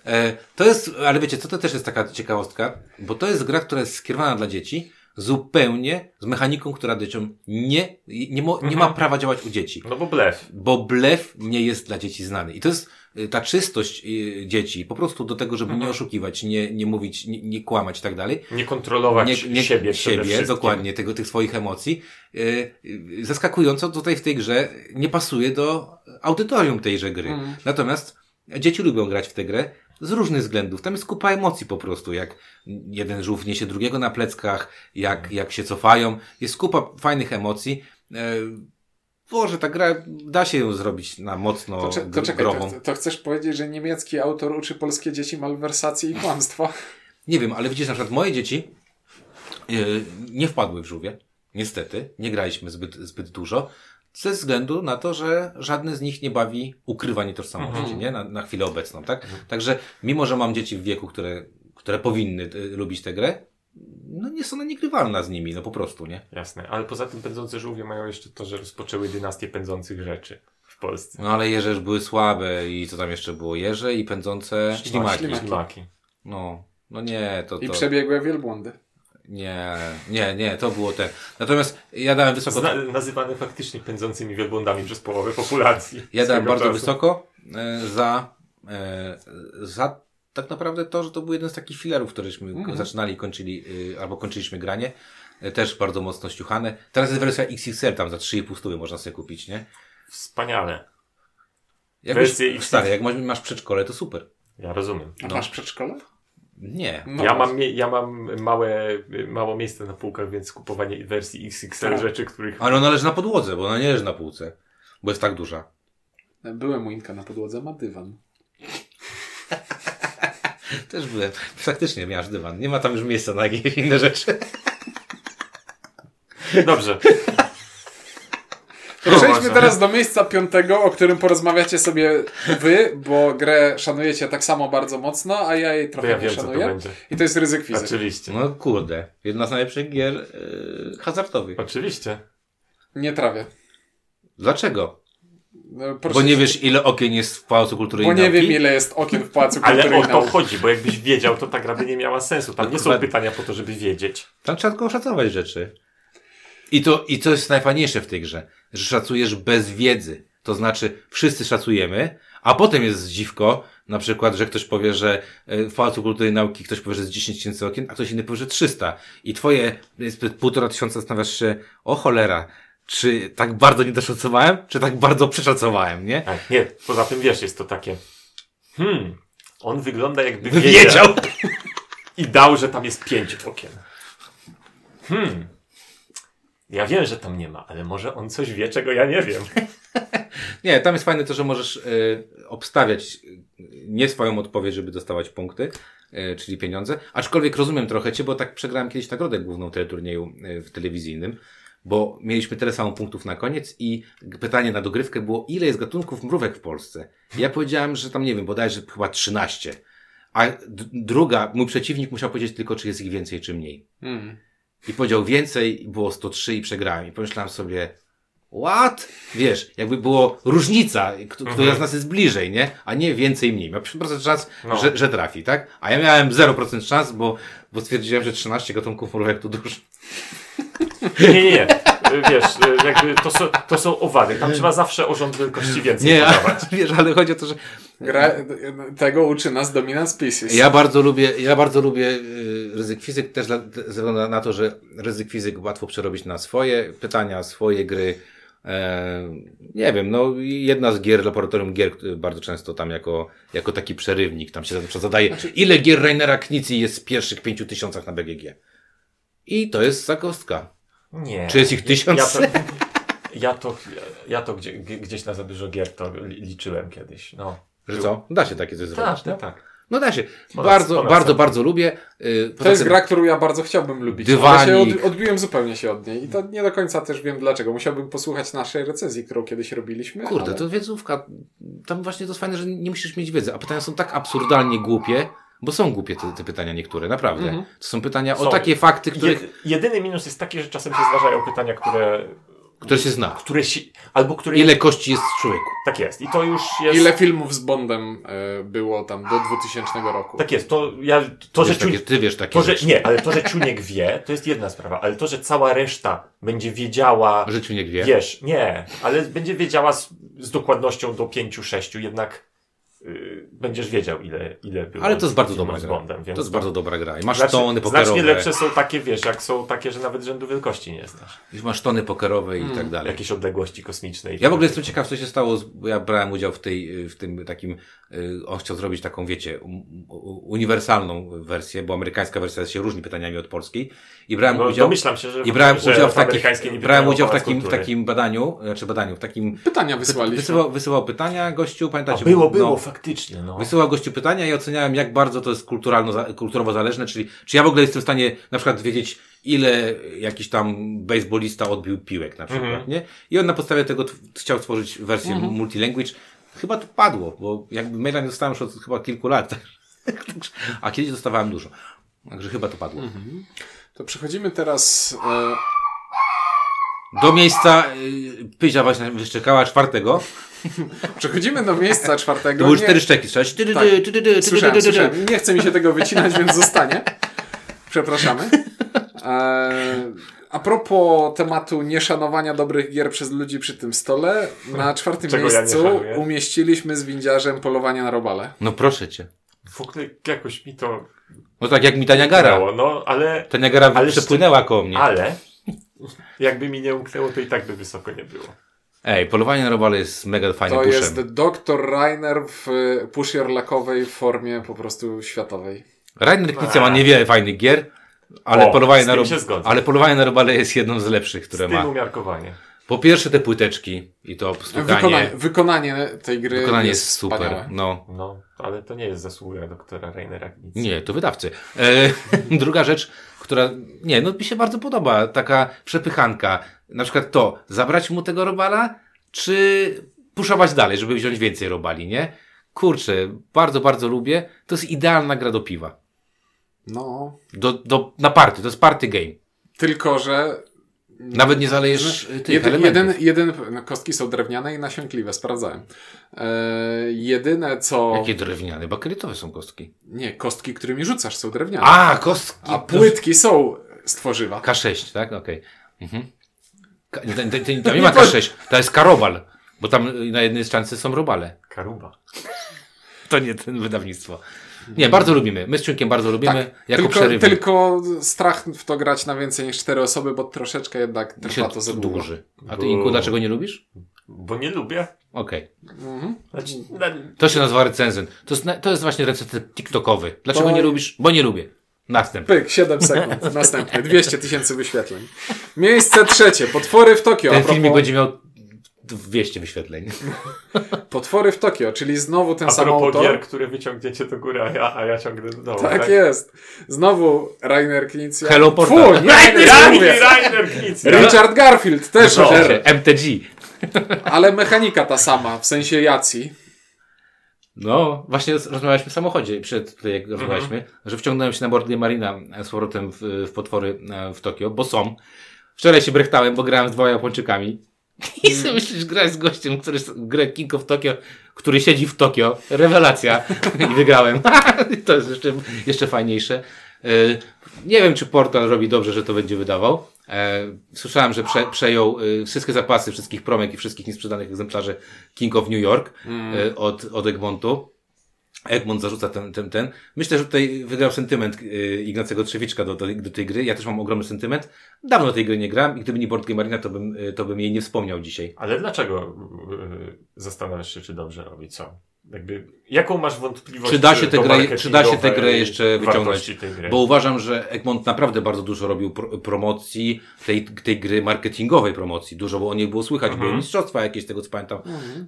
E, to jest, ale wiecie, co to też jest taka ciekawostka, bo to jest gra, która jest skierowana dla dzieci zupełnie z mechaniką, która dzieciom nie, nie, mo, nie ma Mhm. prawa działać u dzieci. No bo blef. Bo blef nie jest dla dzieci znany. I to jest y, ta czystość y, dzieci, po prostu do tego, żeby nie Mhm. oszukiwać, nie, nie mówić, nie, nie kłamać i tak dalej. Nie kontrolować Nie, nie, siebie siebie dokładnie, tego, tych swoich emocji. Y, Zaskakująco tutaj w tej grze nie pasuje do audytorium tejże gry. Mhm. Natomiast dzieci lubią grać w tę grę z różnych względów. Tam jest kupa emocji po prostu, jak jeden żółw niesie drugiego na pleckach, jak, jak się cofają. Jest kupa fajnych emocji. E, Boże, ta gra, da się ją zrobić na mocno To, cze- to czekaj, to, to chcesz powiedzieć, że niemiecki autor uczy polskie dzieci malwersacji i kłamstwa? Nie wiem, ale widzisz, na przykład moje dzieci yy, nie wpadły w żółwie. Niestety, nie graliśmy zbyt, zbyt dużo. Ze względu na to, że żadne z nich nie bawi ukrywanie tożsamości, Mhm. nie? Na, na chwilę obecną, tak? Także, mimo że mam dzieci w wieku, które, które powinny y, lubić tę grę, no nie jest ona niegrywalna z nimi, no po prostu, nie? Jasne, ale poza tym pędzące żółwie mają jeszcze to, że rozpoczęły dynastię pędzących rzeczy w Polsce. No ale jeże już były słabe i co tam jeszcze było? Jeże i pędzące ślimaki. ślimaki. Ślimaki. No, no nie, to, I to... przebiegłe wielbłądy. Nie, nie, nie, to było te. Natomiast ja dałem wysoko. Zna, nazywane faktycznie pędzącymi wielbłądami przez połowę populacji. Ja dałem bardzo czasu. wysoko e, za, e, za tak naprawdę to, że to był jeden z takich filerów, któreśmy Mhm. zaczynali i kończyli, y, albo kończyliśmy granie. E, też bardzo mocno ściuchane. Teraz jest wersja XXL, tam za 3,5 stówy można sobie kupić, nie? Wspaniale. Jak już, XXL. stary, jak masz, masz przedszkole, to super. Ja rozumiem. A No. masz przedszkole? Nie. No ja, mam, ja mam małe, mało miejsca na półkach, więc kupowanie wersji XXL Tak. rzeczy, których... Ale ona leży na podłodze, bo ona nie leży na półce. Bo jest tak duża. Byłem u Inka na podłodze, ma dywan. Też byłem. Faktycznie miałeś dywan. Nie ma tam już miejsca na jakieś inne rzeczy. Dobrze. To przejdźmy Proszę. teraz do miejsca piątego, o którym porozmawiacie sobie wy, bo grę szanujecie tak samo bardzo mocno, a ja jej trochę ja nie wiem, co to szanuję. będzie. I to jest ryzyk fizyki. Oczywiście. No kurde. Jedna z najlepszych gier yy, hazardowych. Oczywiście. Nie trawię. Dlaczego? No, proszę Bo nie wiesz, ile okien jest w Pałacu Kultury Bo i nie Nauki? wiem, ile jest okien w Pałacu Ale Kultury o i to chodzi, bo jakbyś wiedział, to ta gra by nie miała sensu. Tam No nie są pytania po to, żeby wiedzieć. Tam trzeba tylko oszacować rzeczy. I to, I co jest najfajniejsze w tej grze, że szacujesz bez wiedzy. To znaczy, wszyscy szacujemy, a potem jest dziwko, na przykład, że ktoś powie, że e, w Pałacu Kultury i Nauki ktoś powie, że jest 10 tysięcy okien, a ktoś inny powie, że 300. I twoje jest półtora tysiąca zastanawiasz się, o cholera, czy tak bardzo nie doszacowałem, czy tak bardzo przeszacowałem, nie? Tak, nie, poza tym wiesz, jest to takie. Hmm, on wygląda jakby Wiedział! I dał, że tam jest pięć okien. Hmm. Ja wiem, że tam nie ma, ale może on coś wie, czego ja nie wiem. Nie, tam jest fajne to, że możesz y, obstawiać y, nie swoją odpowiedź, żeby dostawać punkty, y, czyli pieniądze. Aczkolwiek rozumiem trochę cię, bo tak przegrałem kiedyś nagrodę główną teleturnieju y, w telewizyjnym, bo mieliśmy tyle samo punktów na koniec i pytanie na dogrywkę było, ile jest gatunków mrówek w Polsce? I ja powiedziałem, że tam nie wiem, bodajże chyba 13. A d- druga, mój przeciwnik musiał powiedzieć tylko, czy jest ich więcej, czy mniej. Mm. I powiedział więcej, i było 103 i przegrałem. I pomyślałem sobie, what? Wiesz, jakby było różnica, kto- która z nas jest bliżej, nie? A nie więcej, mniej. Miał 50% szans, No. że, że trafi, tak? A ja miałem 0% szans, bo, bo stwierdziłem, że 13 gatunków mrówek to dużo. Nie, nie, nie. Wiesz, jakby to są, to są owady. Tam trzeba zawsze o rząd wielkości więcej Nie, podawać. a, wiesz, ale chodzi o to, że Gra, tego uczy nas Dominant Species. ja bardzo lubię, ja bardzo lubię y, ryzyk fizyk też ze względu na to, że ryzyk fizyk łatwo przerobić na swoje pytania, swoje gry. E, nie wiem, no jedna z gier, laboratorium gier, bardzo często tam jako, jako taki przerywnik, tam się zadaje, ile gier Rainera Knici jest w pierwszych pięciu tysiącach na BGG. I to jest zakostka. Nie. Czy jest ich tysiąc? Ja to, ja to, ja to gdzie, gdzieś na za dużo gier to li- liczyłem kiedyś. No. Że co? Da się takie coś zrobić. Tak, tak, tak. No da się. Ponad- bardzo, ponad bardzo, bardzo lubię. Y, To jest tym- gra, którą ja bardzo chciałbym lubić. Dywanik. Ale się od, odbiłem zupełnie się od niej. I to nie do końca też wiem dlaczego. Musiałbym posłuchać naszej recenzji, którą kiedyś robiliśmy. Kurde, ale... to wiedzówka. Tam właśnie to jest fajne, że nie musisz mieć wiedzy, a pytania są tak absurdalnie głupie, bo są głupie te, te pytania niektóre, naprawdę. Mhm. To są pytania o Są. takie fakty, których... jedyny minus jest taki, że czasem się zdarzają pytania, które Które się zna. które się, albo które... Ile kości jest w człowieku? Tak jest. I to już jest... Ile filmów z Bondem e, było tam do 2000 roku? Tak jest. To, ja, to, że Wiesz, takie, ciu... ty wiesz takie to, że, nie, ale to, że Ciuniek wie, to jest jedna sprawa, ale to, że cała reszta będzie wiedziała, W życiu nie wie. wiesz, nie, ale będzie wiedziała z, z dokładnością do pięciu, sześciu, jednak y, będziesz wiedział, ile, ile było. Ale to jest bardzo dobra gra. Bondem, To jest bardzo dobra gra. I masz Znacznie, tony pokerowe. znacznie lepsze są takie, wiesz, jak są takie, że nawet rzędu wielkości nie znasz. I Masz tony pokerowe i tak dalej. Jakieś odległości kosmiczne. i Ja w ogóle tak jestem ciekaw, co się stało, z- bo ja brałem udział w tej, w tym takim, y, on chciał zrobić taką, wiecie, um, uniwersalną wersję, bo amerykańska wersja się różni pytaniami od polskiej. I brałem No, udział, domyślam się, że, i brałem że udział w takich, brałem udział w takim, w takim badaniu, znaczy badaniu, w takim, Pytania wysłaliśmy. wysyłał, wysyłał pytania gościu, A pamiętacie? było, było, No, faktycznie, no. Wysyłał gościu pytania i oceniałem, jak bardzo to jest kulturalno, kulturowo zależne, czyli czy ja w ogóle jestem w stanie na przykład wiedzieć, ile jakiś tam baseballista odbił piłek na przykład, Mhm. nie? I on na podstawie tego t- chciał stworzyć wersję multilanguage. Chyba to padło, bo jakby maila nie dostałem już od chyba kilku lat. A kiedyś dostawałem dużo. Także chyba to padło. To przechodzimy teraz... E, Do miejsca y, Pyzia właśnie wyszczekała czwartego. przechodzimy do miejsca czwartego. To były Nie- cztery szczeki. Słyszałeś? Ty, ty, Tak. ty, ty, ty, ty, ty, Słyszałem, ty, ty, ty. słyszałem. Nie chce mi się tego wycinać, więc zostanie. Przepraszamy. E, a propos tematu nieszanowania dobrych gier przez ludzi przy tym stole, na czwartym Czego ja miejscu szanuję? umieściliśmy z windziarzem polowanie na robale. No proszę cię. W ogóle jakoś mi to No tak jak mi ta Niagara. no, ale, Ta Niagara Ale przepłynęła koło mnie. ale jakby mi nie umknęło, to i tak by wysoko nie było. Ej, polowanie na robale jest mega fajnym To pushem. jest dr Rainer w e, pushierlakowej formie po prostu światowej. Rainer Knizia ma niewiele fajnych gier, ale, O, polowanie z na rob... ale polowanie na robale jest jedną z lepszych, Z które tym ma. umiarkowanie. Po pierwsze te płyteczki i to Wykonanie, stukanie. wykonanie tej gry Wykonanie jest, jest super. No. No, ale to nie jest zasługa doktora Reinera nic. Nie, to wydawcy. E, druga rzecz, która, nie, no mi się bardzo podoba, taka przepychanka. Na przykład to, zabrać mu tego robala, czy puszować dalej, żeby wziąć więcej robali, nie? Kurczę, bardzo, bardzo lubię. To jest idealna gra do piwa. No, Do, do, na party, to jest party game. tylko że Nawet nie zalejesz y, tych Jeden, elementów. jeden, jeden, no, kostki są drewniane i nasiąkliwe, sprawdzałem. E, jedyne co. Jakie drewniane? Bakrytowe są kostki. Nie, kostki, którymi rzucasz, są drewniane. A, kostki. A płytki są z tworzywa. K6, tak? Okej. Mhm. Ka- Tam nie ma K6, to jest karobal. Bo tam y, na jednej szczance są robale. Karuba. To nie ten wydawnictwo. Nie, bardzo lubimy. My z Ciunkiem bardzo lubimy. Tak, jako tylko, tylko strach w to grać na więcej niż cztery osoby, bo troszeczkę jednak się trwa to za długo. dłuży. A ty, Inku, dlaczego nie lubisz? Bo nie lubię. Okej. Mhm. Znaczy, na, To się nazywa recenzent. To jest, to jest właśnie recenzent TikTokowy. Dlaczego To- nie lubisz? Bo nie lubię. Następny. Pyk, 7 sekund. Następny. 200 tysięcy wyświetleń. Miejsce trzecie. Potwory w Tokio. A Ten propos, filmik będzie miał 200 wyświetleń. Potwory w Tokio, czyli znowu ten a sam autor. gier, które wyciągniecie do góry, a ja, a ja ciągnę do dołu. Tak, jest. Znowu Rainer Knizia. Hello, Portal. Fu, nie, Rainer. Rainer Knizia. Richard Garfield też, No. MTG. ale mechanika ta sama, w sensie jacji. No, właśnie rozmawialiśmy w samochodzie przed tutaj, jak rozmawialiśmy, że wciągnąłem się na Game Marina z powrotem w, w potwory e, w Tokio, bo są. Wczoraj się brechtałem, bo grałem z dwoma Japończykami. I sobie myślisz, grać z gościem, który grę King of Tokyo, który siedzi w Tokio. Rewelacja. I wygrałem. to jest jeszcze, jeszcze fajniejsze. E, Nie wiem, czy portal robi dobrze, że to będzie wydawał. E, Słyszałem, że prze, przejął e, wszystkie zapasy, wszystkich promek i wszystkich niesprzedanych egzemplarzy King of New York e, od, od Egmontu. Egmont zarzuca ten, ten, ten. Myślę, że tutaj wygrał sentyment y, Ignacego Trzewiczka do, do, do tej gry. Ja też mam ogromny sentyment. Dawno tej gry nie gram i gdyby nie Board Game Marina, to bym, y, to bym jej nie wspomniał dzisiaj. Ale dlaczego yy, zastanawiasz się, czy dobrze robi? Co? Jakby, jaką masz wątpliwość? Czy da się tę grę, czy da się tę grę jeszcze wyciągnąć? gry? Bo uważam, że Egmont naprawdę bardzo dużo robił pro, promocji, tej, tej gry marketingowej promocji. Dużo o niej było słychać, były mistrzostwa jakieś, z tego co pamiętam.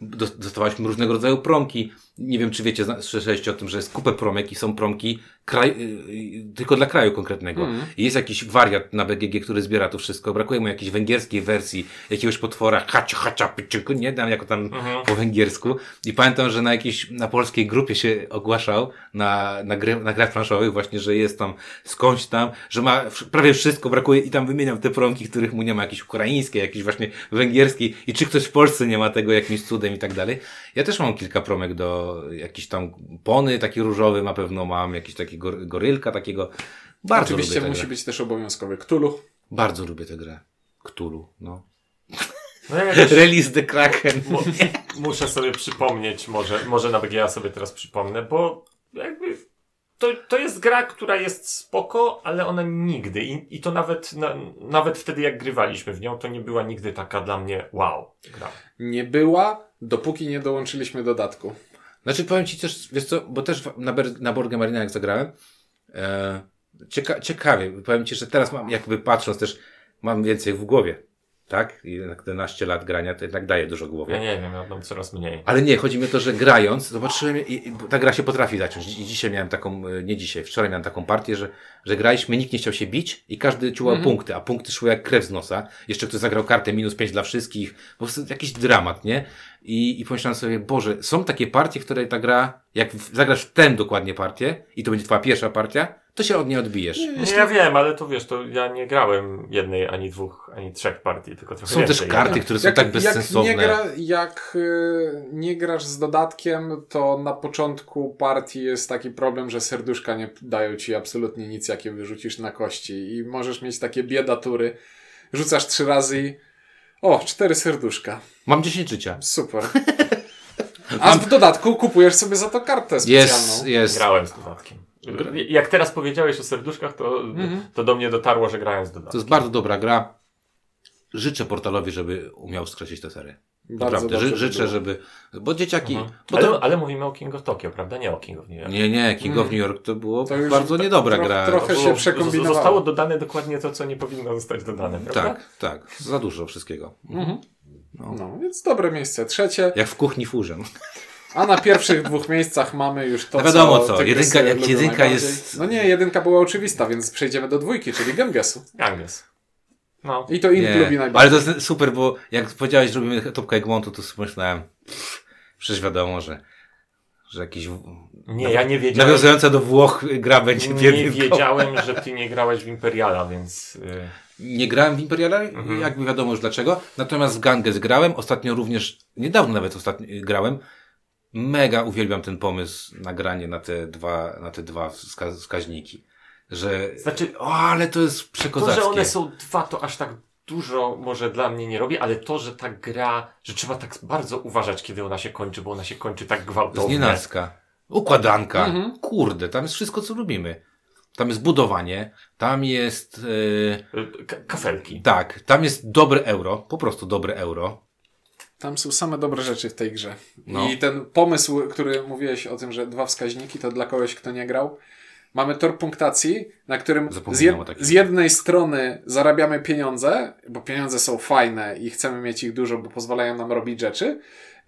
Dos- Dostawaliśmy różnego rodzaju promki. Nie wiem, czy wiecie, słyszeliście o tym, że jest kupę promek i są promki kraj, y, y, tylko dla kraju konkretnego. I jest jakiś wariat na BGG, który zbiera to wszystko. Brakuje mu jakiejś węgierskiej wersji jakiegoś potwora, hacia, hacia, pyczyku, nie dam jako tam po węgiersku. I pamiętam, że na jakiejś, na polskiej grupie się ogłaszał na, na, gry, na grach planszowych właśnie, że jest tam skądś tam, że ma prawie wszystko, brakuje i tam wymieniał te promki, których mu nie ma, jakieś ukraińskie, jakieś właśnie węgierskie i czy ktoś w Polsce nie ma tego jakimś cudem i tak dalej. Ja też mam kilka promek do jakiś tam pony, taki różowy na pewno mam, jakiś taki gor- gorylka takiego. Bardzo Oczywiście lubię musi grę. być też obowiązkowy Cthulhu. Bardzo lubię tę grę. Cthulhu, no. No ja jakoś Release the Kraken. mu, muszę sobie przypomnieć, może, może na BGA sobie teraz przypomnę, bo jakby to, to jest gra, która jest spoko, ale ona nigdy, i, i to nawet, na, nawet wtedy jak grywaliśmy w nią, to nie była nigdy taka dla mnie wow gra. Nie była, dopóki nie dołączyliśmy dodatku. Znaczy powiem ci też, wiesz co, bo też na, Ber- na Borgę Marina jak zagrałem, e, cieka ciekawie, powiem ci, że teraz mam, jakby patrząc też, mam więcej w głowie, tak? I jednak 11 lat grania to jednak daje dużo głowie. Ja nie wiem, ja mam coraz mniej. Ale nie, chodzi mi o to, że grając, zobaczyłem, i, i ta gra się potrafi zacząć. I dzisiaj miałem taką, e, nie dzisiaj, wczoraj miałem taką partię, że, że graliśmy, nikt nie chciał się bić i każdy czułał punkty, a punkty szły jak krew z nosa. Jeszcze ktoś zagrał kartę minus 5 dla wszystkich, po prostu jakiś dramat, nie? I, I pomyślałem sobie, Boże, są takie partie, w której ta gra, jak zagrasz w tę dokładnie partię i to będzie twoja pierwsza partia, to się od niej odbijesz. Nie, ja wiem, ale to wiesz, to ja nie grałem jednej, ani dwóch, ani trzech partii, tylko trochę Są więcej. też karty, które są tak bezsensowne. Jak, nie, gra, jak y, nie grasz z dodatkiem, to na początku partii jest taki problem, że serduszka nie dają ci absolutnie nic, jakie wyrzucisz na kości. I możesz mieć takie biedatury. Rzucasz trzy razy i. O, cztery serduszka. Mam 10 życia. Super. A w dodatku kupujesz sobie za to kartę specjalną. Jest, jest. Grałem z dodatkiem. Jak teraz powiedziałeś o serduszkach, to, to do mnie dotarło, że grałem z To dodatkiem. jest bardzo dobra gra. Życzę portalowi, żeby umiał skreślić tę serię. Bardzo Naprawdę, dobrze życzę, było. żeby. Bo dzieciaki. Mhm. Bo ale, to, ale mówimy o King of Tokyo, prawda? Nie o King of New York. nie, nie, King of New York to było To bardzo niedobra gra. trochę- się przekombinowało. Zostało dodane dokładnie to, co nie powinno zostać dodane, prawda? Tak, tak. Za dużo wszystkiego. No, więc dobre miejsce. Trzecie. Jak w kuchni furzem. A na pierwszych dwóch miejscach mamy już to, No wiadomo co, tygrysy jedynka- jak jedynka jest- No nie, jedynka była oczywista, więc przejdziemy do dwójki, czyli Gengesu. Ganges. No. I to Int Nie, lubi ale najbardziej. to jest super, bo jak powiedziałeś, że robimy topkę Egmontu, to sobie myślałem, przecież wiadomo, że, że jakiś Nie, ja nie wiedziałem. nawiązująca do Włoch gra będzie Nie wiedziałem, że ty nie grałeś w Imperiala, więc. y, Nie grałem w Imperiale, Mhm. jakby wiadomo już dlaczego. Natomiast w Ganges grałem, ostatnio również, niedawno nawet ostatnio grałem. Mega uwielbiam ten pomysł na granie na te dwa, na te dwa wska wskaźniki. Że, Znaczy, o, ale to jest to, przekozackie. że one są dwa, to aż tak dużo może dla mnie nie robi, ale to, że ta gra, że trzeba tak bardzo uważać, kiedy ona się kończy, bo ona się kończy tak To jest gwałtownie. nienacka. Układanka. Mhm. Kurde, tam jest wszystko, co lubimy. Tam jest budowanie, tam jest, e, Y, ka- Kafelki. tak, tam jest dobre euro, po prostu dobre euro. Tam są same dobre rzeczy w tej grze. No. I ten pomysł, który mówiłeś o tym, że dwa wskaźniki, to dla kogoś, kto nie grał. Mamy tor punktacji, na którym z, jed z jednej strony zarabiamy pieniądze, bo pieniądze są fajne i chcemy mieć ich dużo, bo pozwalają nam robić rzeczy.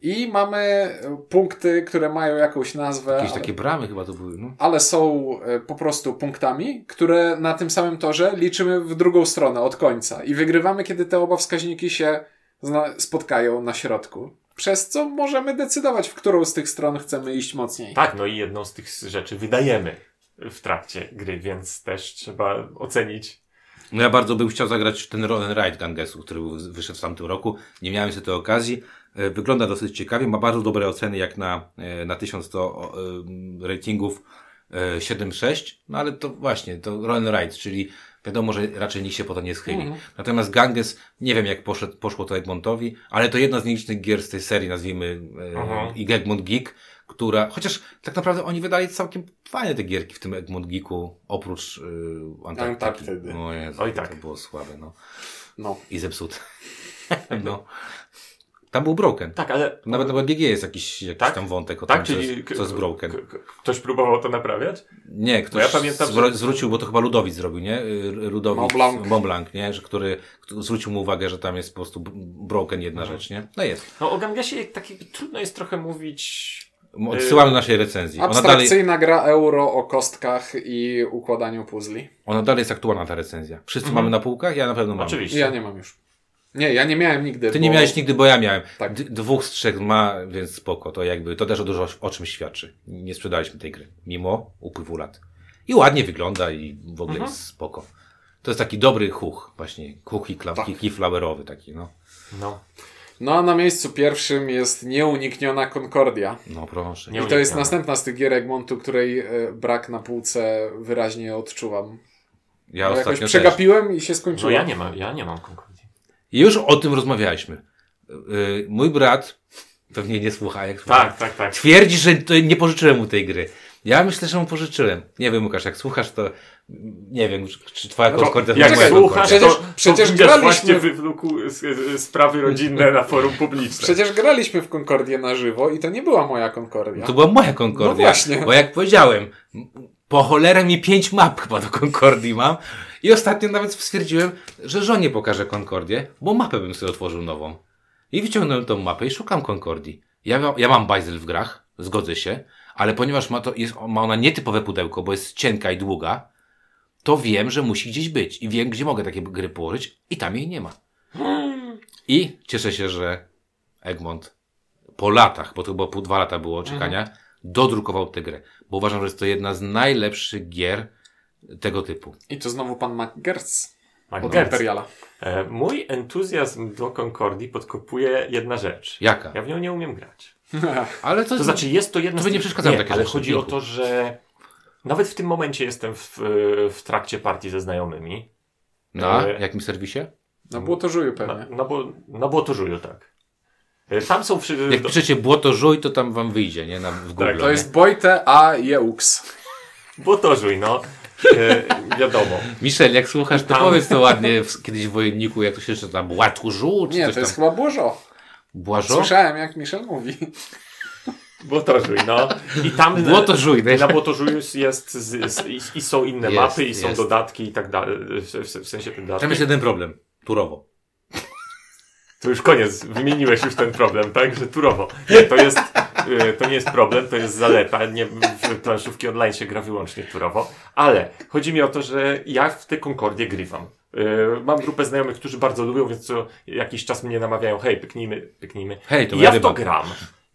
I mamy e, punkty, które mają jakąś nazwę. Jakieś ale- takie bramy chyba to były, no. ale są e, po prostu punktami, które na tym samym torze liczymy w drugą stronę od końca i wygrywamy, kiedy te oba wskaźniki się spotkają na środku. Przez co możemy decydować, w którą z tych stron chcemy iść mocniej. Tak, no i jedną z tych rzeczy wydajemy w trakcie gry, więc też trzeba ocenić. No ja bardzo bym chciał zagrać ten Roll and Ride Gangesu, który wyszedł w tamtym roku. Nie miałem sobie tej okazji. E, Wygląda dosyć ciekawie, ma bardzo dobre oceny jak na, e, na 1100 e, ratingów e, 7,6. No ale to właśnie, to Roll and Ride, czyli wiadomo, że raczej nikt się po to nie schyli. Natomiast Ganges, nie wiem jak poszedł, poszło to Egmontowi, ale to jedna z nielicznych gier z tej serii, nazwijmy e, Egmont Geek, która, chociaż tak naprawdę oni wydali całkiem fajne te gierki w tym Egmont Geeku, oprócz yy, Antarktyki. Antarktydy. O Jezu, Oj, to tak. było słabe, no. No. I zepsute. no. Tam był Broken. Tak, ale. Nawet na BGG jest jakiś, jakiś Tak? tam wątek o Tak, tym, co czyli. jest, co jest Broken. Ktoś próbował to naprawiać? Nie, ktoś ja pamiętam, że- zwrócił, bo to chyba Ludowicz zrobił, nie? Y, Ludowicz, Mont Blanc. Mont Blanc, nie? Że który, zwrócił mu uwagę, że tam jest po prostu broken jedna Mhm. rzecz, nie? No jest. No o Gangesie tak trudno jest trochę mówić Odsyłam do naszej recenzji. Ona dalej, Abstrakcyjna gra euro o kostkach i układaniu puzli. ona dalej jest aktualna, ta recenzja. Wszyscy Mhm. mamy na półkach? Ja na pewno mam. Oczywiście. Ja nie mam już. Nie, ja nie miałem nigdy. Ty nie bo- miałeś nigdy, bo ja miałem. Tak. D- dwóch z trzech ma, więc spoko. To jakby, to też o dużo o czymś świadczy. Nie sprzedaliśmy tej gry. Mimo upływu lat. I ładnie wygląda i w ogóle Mhm. jest spoko. To jest taki dobry huch, właśnie. Huch i, kla- Tak. i flowerowy taki, no. No. No a na miejscu pierwszym jest nieunikniona Concordia. No proszę. I to jest następna z tych gier Egmontu, której e, brak na półce wyraźnie odczuwam. Ja Bo jakoś ostatnio też. przegapiłem i się No skończyło. ja nie mam, ja nie mam Concordii. Już o tym rozmawialiśmy. Yy, mój brat, pewnie nie słucha, jak słucha, Tak, tak, tak. twierdzi, że to nie pożyczyłem mu tej gry. Ja myślę, że mu pożyczyłem. Nie wiem, Łukasz, jak słuchasz, to nie wiem, czy- twoja To, konkordia to jak moja słuchasz, konkordia. Przecież- to, przecież to widzisz graliśmy- właśnie sprawy rodzinne na forum publiczne. Przecież graliśmy w Concordię na żywo i to nie była moja Concordia. To była moja konkordia. No właśnie. Bo jak powiedziałem, po cholerę mi pięć map chyba do Concordii mam. I ostatnio nawet stwierdziłem, że żonie pokażę Concordię, bo mapę bym sobie otworzył nową. I wyciągnąłem tą mapę i szukam Concordii. Ja, ja mam bajzel w grach, zgodzę się, ale ponieważ ma, to jest, ma ona nietypowe pudełko, bo jest cienka i długa, to wiem, że musi gdzieś być. I wiem, gdzie mogę takie gry położyć i tam jej nie ma. I cieszę się, że Egmont po latach, bo to było pół, dwa lata było czekania, dodrukował tę grę. Bo uważam, że jest to jedna z najlepszych gier tego typu. I to znowu pan McGertz od. Imperiala. E, Mój entuzjazm do Concordii podkopuje jedna rzecz. Jaka? Ja w nią nie umiem grać. Ale to, To znaczy jest to jedna To by nie przeszkadzało nie, takie ale rzeczy, chodzi o to, że nawet w tym momencie jestem w, w trakcie partii ze znajomymi. na e, jakim serwisie? Na, pewnie. na, na Błotożuju, tak. E, Tam są przy... Jak piszecie błoto żuj, to tam wam wyjdzie, nie? Na, w Google. Tak, To nie? jest Bojte a Jeux. Błotożuj, no. E, wiadomo. Michel, jak słuchasz, to Tam. powiedz to ładnie w, kiedyś w wojenniku, jak to się jeszcze tam błatu żu, czy Nie, coś to jest tam. chyba Błożo. Błażo? Słyszałem jak Michel mówi. Błotożuj, no. I tam Błoto żuj, na no. Błotożuju jest, jest z, z, i, i są inne Jest, mapy, i są jest. dodatki i tak dalej. W, w, sensie te dodatki. Tam jest jeden problem. Turowo. To już koniec, wymieniłeś już ten problem, tak? Że turowo. Nie, to jest, y, to nie jest problem, to jest zaleta. Nie, w planszówki online się gra wyłącznie turowo. Ale chodzi mi o to, że ja w tę Concordię grywam. Y, Mam grupę znajomych, którzy bardzo lubią, więc co jakiś czas mnie namawiają, hej, pyknijmy, pyknijmy. Hej, to ja w to gram.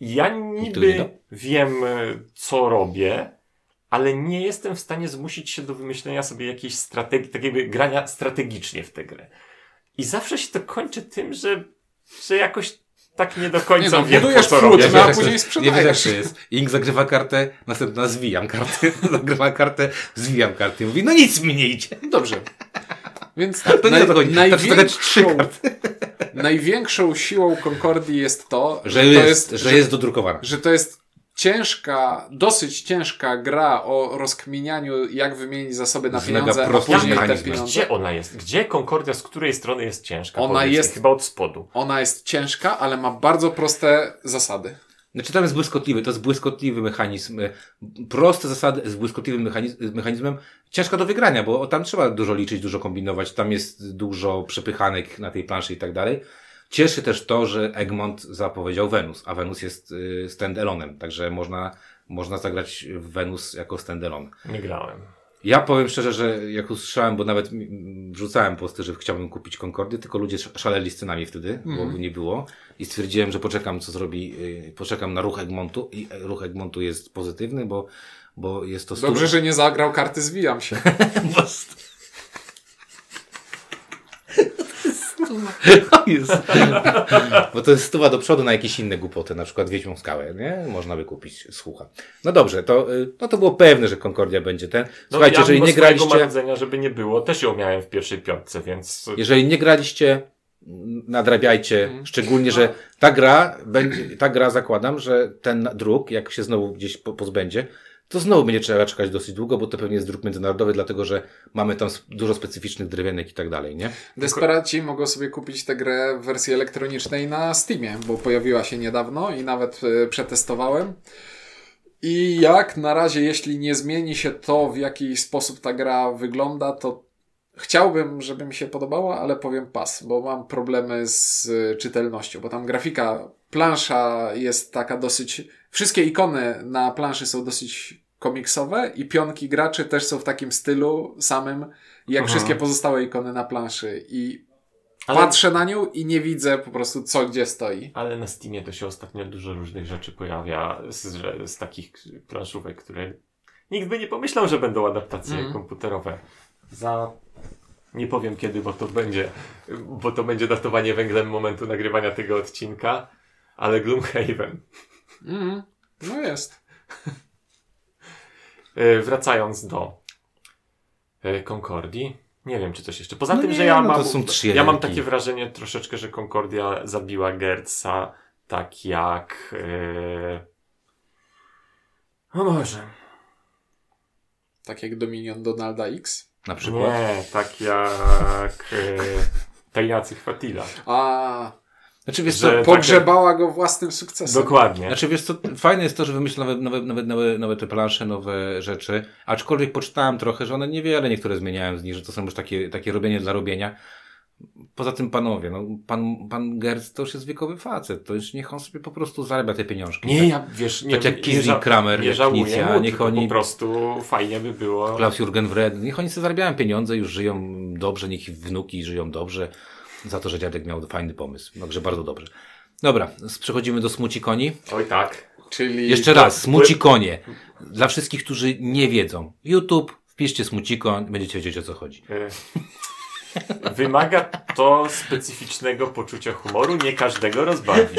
Ja niby wiem, y, co robię, ale nie jestem w stanie zmusić się do wymyślenia sobie jakiejś strategii, takiego grania strategicznie w tę grę. I zawsze się to kończy tym, że, że jakoś tak nie do końca Nie no, wiem, po co robię. no, a później jest. sprzedajesz. Nie wiesz, jak to jest. Ink zagrywa kartę, następna zwijam kartę, zagrywa kartę, zwijam kartę. I mówi, no nic mi nie idzie. Dobrze. Więc To nie o to chodzi. Największą, największą siłą Concordii jest to, Że to jest, że jest dodrukowana. że to jest ciężka, dosyć ciężka gra o rozkminianiu, jak wymienić zasoby na pieniądze, a później te pieniądze. Gdzie ona jest? Gdzie Concordia, z której strony jest ciężka? Ona jest- Chyba od spodu. Ona jest ciężka, ale ma bardzo proste zasady. Znaczy tam jest błyskotliwy, to jest błyskotliwy mechanizm. y, Proste zasady z błyskotliwym mechanizm, mechanizmem. Ciężko do wygrania, bo tam trzeba dużo liczyć, dużo kombinować. Tam jest dużo przepychanek na tej planszy i tak dalej. Cieszy też to, że Egmont zapowiedział Wenus, a Wenus jest y, stand-alone'em, także można, można zagrać w Wenus jako stand-alone. Nie grałem. Ja powiem szczerze, że jak usłyszałem, bo nawet mm, wrzucałem posty, że chciałbym kupić Concordię, tylko ludzie sz- szaleli z cenami wtedy, bo Mhm. nie było. I stwierdziłem, że poczekam, co zrobi, yy, poczekam na ruch Egmontu i e, ruch Egmontu jest pozytywny, bo, bo jest to stu- Dobrze, że nie zagrał karty Zwijam się. bo to jest stuwa do przodu na jakieś inne głupoty, na przykład Wiedźmą Skałę, nie? Można by kupić słucha. No dobrze, to, y, no to było pewne, że Concordia będzie ten. Słuchajcie, ja jeżeli nie graliście... marudzenia, żeby nie było, też ją miałem w pierwszej piątce, więc Jeżeli nie graliście, nadrabiajcie, szczególnie, że ta gra, będzie, ta gra zakładam, że ten druk, jak się znowu gdzieś po- pozbędzie, to znowu będzie trzeba czekać dosyć długo, bo to pewnie jest druk międzynarodowy, dlatego że mamy tam dużo specyficznych drewienek i tak dalej, nie? Desperaci mogą sobie kupić tę grę w wersji elektronicznej na Steamie, bo pojawiła się niedawno i nawet e, przetestowałem. I jak na razie, jeśli nie zmieni się to, w jaki sposób ta gra wygląda, to chciałbym, żeby mi się podobała, ale powiem pas, bo mam problemy z e, czytelnością, bo tam grafika plansza jest taka dosyć. Wszystkie ikony na planszy są dosyć komiksowe i pionki graczy też są w takim stylu samym, jak Mhm. wszystkie pozostałe ikony na planszy. I Ale- patrzę na nią i nie widzę po prostu co gdzie stoi. Ale na Steamie to się ostatnio dużo różnych rzeczy pojawia z, z takich planszówek, które nikt by nie pomyślał, że będą adaptacje Mhm. komputerowe. Za... Nie powiem kiedy, bo to będzie, bo to będzie datowanie węglem momentu nagrywania tego odcinka, ale Gloomhaven. Mhm. No jest. E, wracając do e, Concordii. Nie wiem, czy coś jeszcze. Poza No tym, nie, że ja no mam. to są trzy ja mam takie wrażenie troszeczkę, że Concordia zabiła Gertza tak jak. E... O może. Tak jak Dominion Donalda X. Na przykład. Nie, tak jak. E... Tajnacy Chwatila. A Znaczy wiesz co, pogrzebała go własnym sukcesem. Dokładnie. Znaczy wiesz co, fajne jest to, że wymyśla nowe, nowe, nowe, nowe, nowe te plansze, nowe rzeczy, aczkolwiek poczytałem trochę, że one niewiele niektóre zmieniają z nich, że to są już takie, takie robienie dla robienia. Poza tym panowie, no pan, pan Gertz to już jest wiekowy facet, to już niech on sobie po prostu zarabia te pieniążki. Nie, tak? ja wiesz, nie, Tak jak ża- Kramer, nie jak żałuję Knicja, mu, niech oni- po prostu fajnie by było. Klaus Jurgen Wred, niech oni sobie zarabiają pieniądze, już żyją dobrze, niech ich wnuki żyją dobrze, za to, że dziadek miał fajny pomysł. Także bardzo dobrze. Dobra, przechodzimy do Smuci Koni. Oj tak. Czyli Jeszcze raz, Smuci Konie. Dla wszystkich, którzy nie wiedzą. YouTube, wpiszcie Smuci Koń, będziecie wiedzieć o co chodzi. E, Wymaga to specyficznego poczucia humoru, nie każdego rozbawi.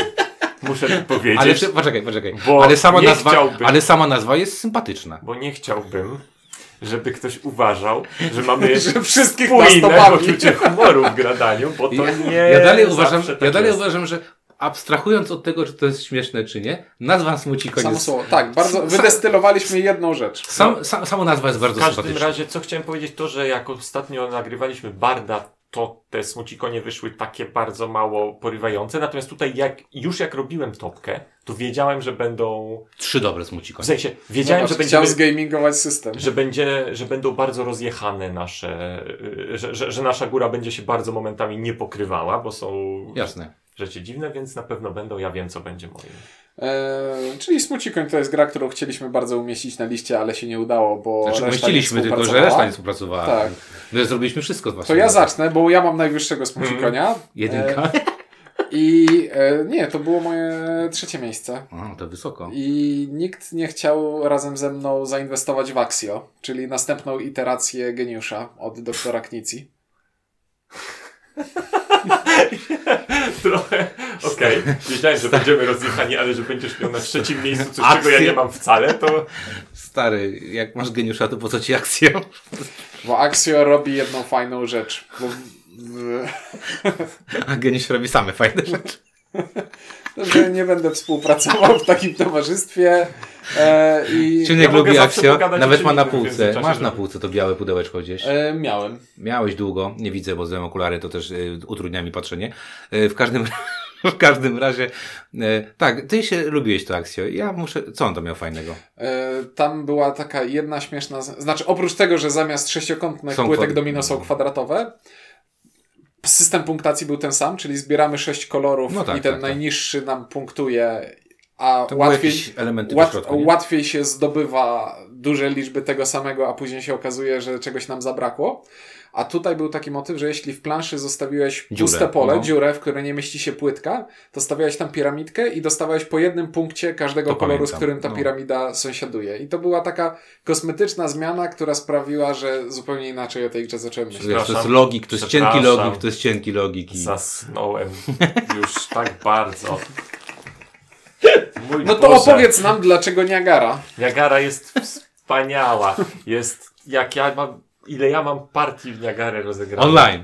Muszę to powiedzieć, Ale poczekaj, poczekaj. Ale sama, nazwa, chciałbym- ale sama nazwa jest sympatyczna. bo nie chciałbym, żeby ktoś uważał, że mamy że wszystkich spójne poczucie humoru w gradaniu, bo to Ja, nie ja dalej uważam, tak ja dalej jest. uważam, że abstrahując od tego, czy to jest śmieszne, czy nie, nazwa Smuci Koń Samo słowo. Tak, bardzo wydestylowaliśmy jedną rzecz. Sam, sam, sama nazwa jest bardzo W każdym sympatyczna. razie, co chciałem powiedzieć, to, że jak ostatnio nagrywaliśmy Barda, to te smucikonie wyszły takie bardzo mało porywające. Natomiast tutaj, jak już jak robiłem topkę, to wiedziałem, że będą. Trzy dobre Smuci W sensie, wiedziałem, Zobacz, że chciał będziemy, zgamingować system. że, będzie, że będą bardzo rozjechane nasze. y, Że, że, że nasza góra będzie się bardzo momentami nie pokrywała, bo są Jasne. rzeczy dziwne, więc na pewno będą. Ja wiem, co będzie moim. Eee, czyli Smucikoń to jest gra, którą chcieliśmy bardzo umieścić na liście, ale się nie udało, bo Znaczy, umieściliśmy, tylko że reszta nie współpracowała. Tak. My zrobiliśmy wszystko z To ja zacznę, bo ja mam najwyższego Smucikonia. Jedynka. E, I e, nie, to było moje trzecie miejsce. O, to wysoko. I nikt nie chciał razem ze mną zainwestować w Axio, czyli następną iterację geniusza od doktora Knici. Trochę, okej. Wiedziałem, że będziemy rozjechani, ale że będziesz miał na trzecim miejscu coś, czego ja nie mam wcale, to Stary, jak masz geniusza, to po co ci akcja? Bo Axio robi jedną fajną rzecz. Bo A geniusz robi same fajne rzeczy. że nie będę współpracował w takim towarzystwie. E, i Czy Ja lubi akcja? Nawet ma na półce. Masz na półce to białe pudełeczko gdzieś. e, miałem. Miałeś długo, nie widzę, bo zdjąłem okulary, to też y, utrudnia mi patrzenie. Y, w każdym w każdym razie, y, tak, ty się lubiłeś to akcję. Ja muszę, co on to miał fajnego? E, tam była taka jedna śmieszna. Znaczy, oprócz tego, że zamiast sześciokątnych Są płytek domino są kwadratowe, system punktacji był ten sam, czyli zbieramy sześć kolorów No tak, i ten tak, tak. najniższy nam punktuje, a łatwiej, łat, łatwiej się zdobywa duże liczby tego samego, a później się okazuje, że czegoś nam zabrakło. A tutaj był taki motyw, że jeśli w planszy zostawiłeś Dziurę, puste pole, no. dziurę, w której nie mieści się płytka, to stawiałeś tam piramidkę i dostawałeś po jednym punkcie każdego To koloru, z pamiętam, którym ta no. piramida sąsiaduje. I to była taka kosmetyczna zmiana, która sprawiła, że zupełnie inaczej o tej grze zacząłem myśleć. To jest logik, to jest cienki logik, to jest cienki logik. I... zasnąłem już tak bardzo. Mój No to Boże. opowiedz nam, dlaczego Niagara. Niagara jest wspaniała. Jest, jak ja mam, ile ja mam partii w Niagarę rozegranych. Online,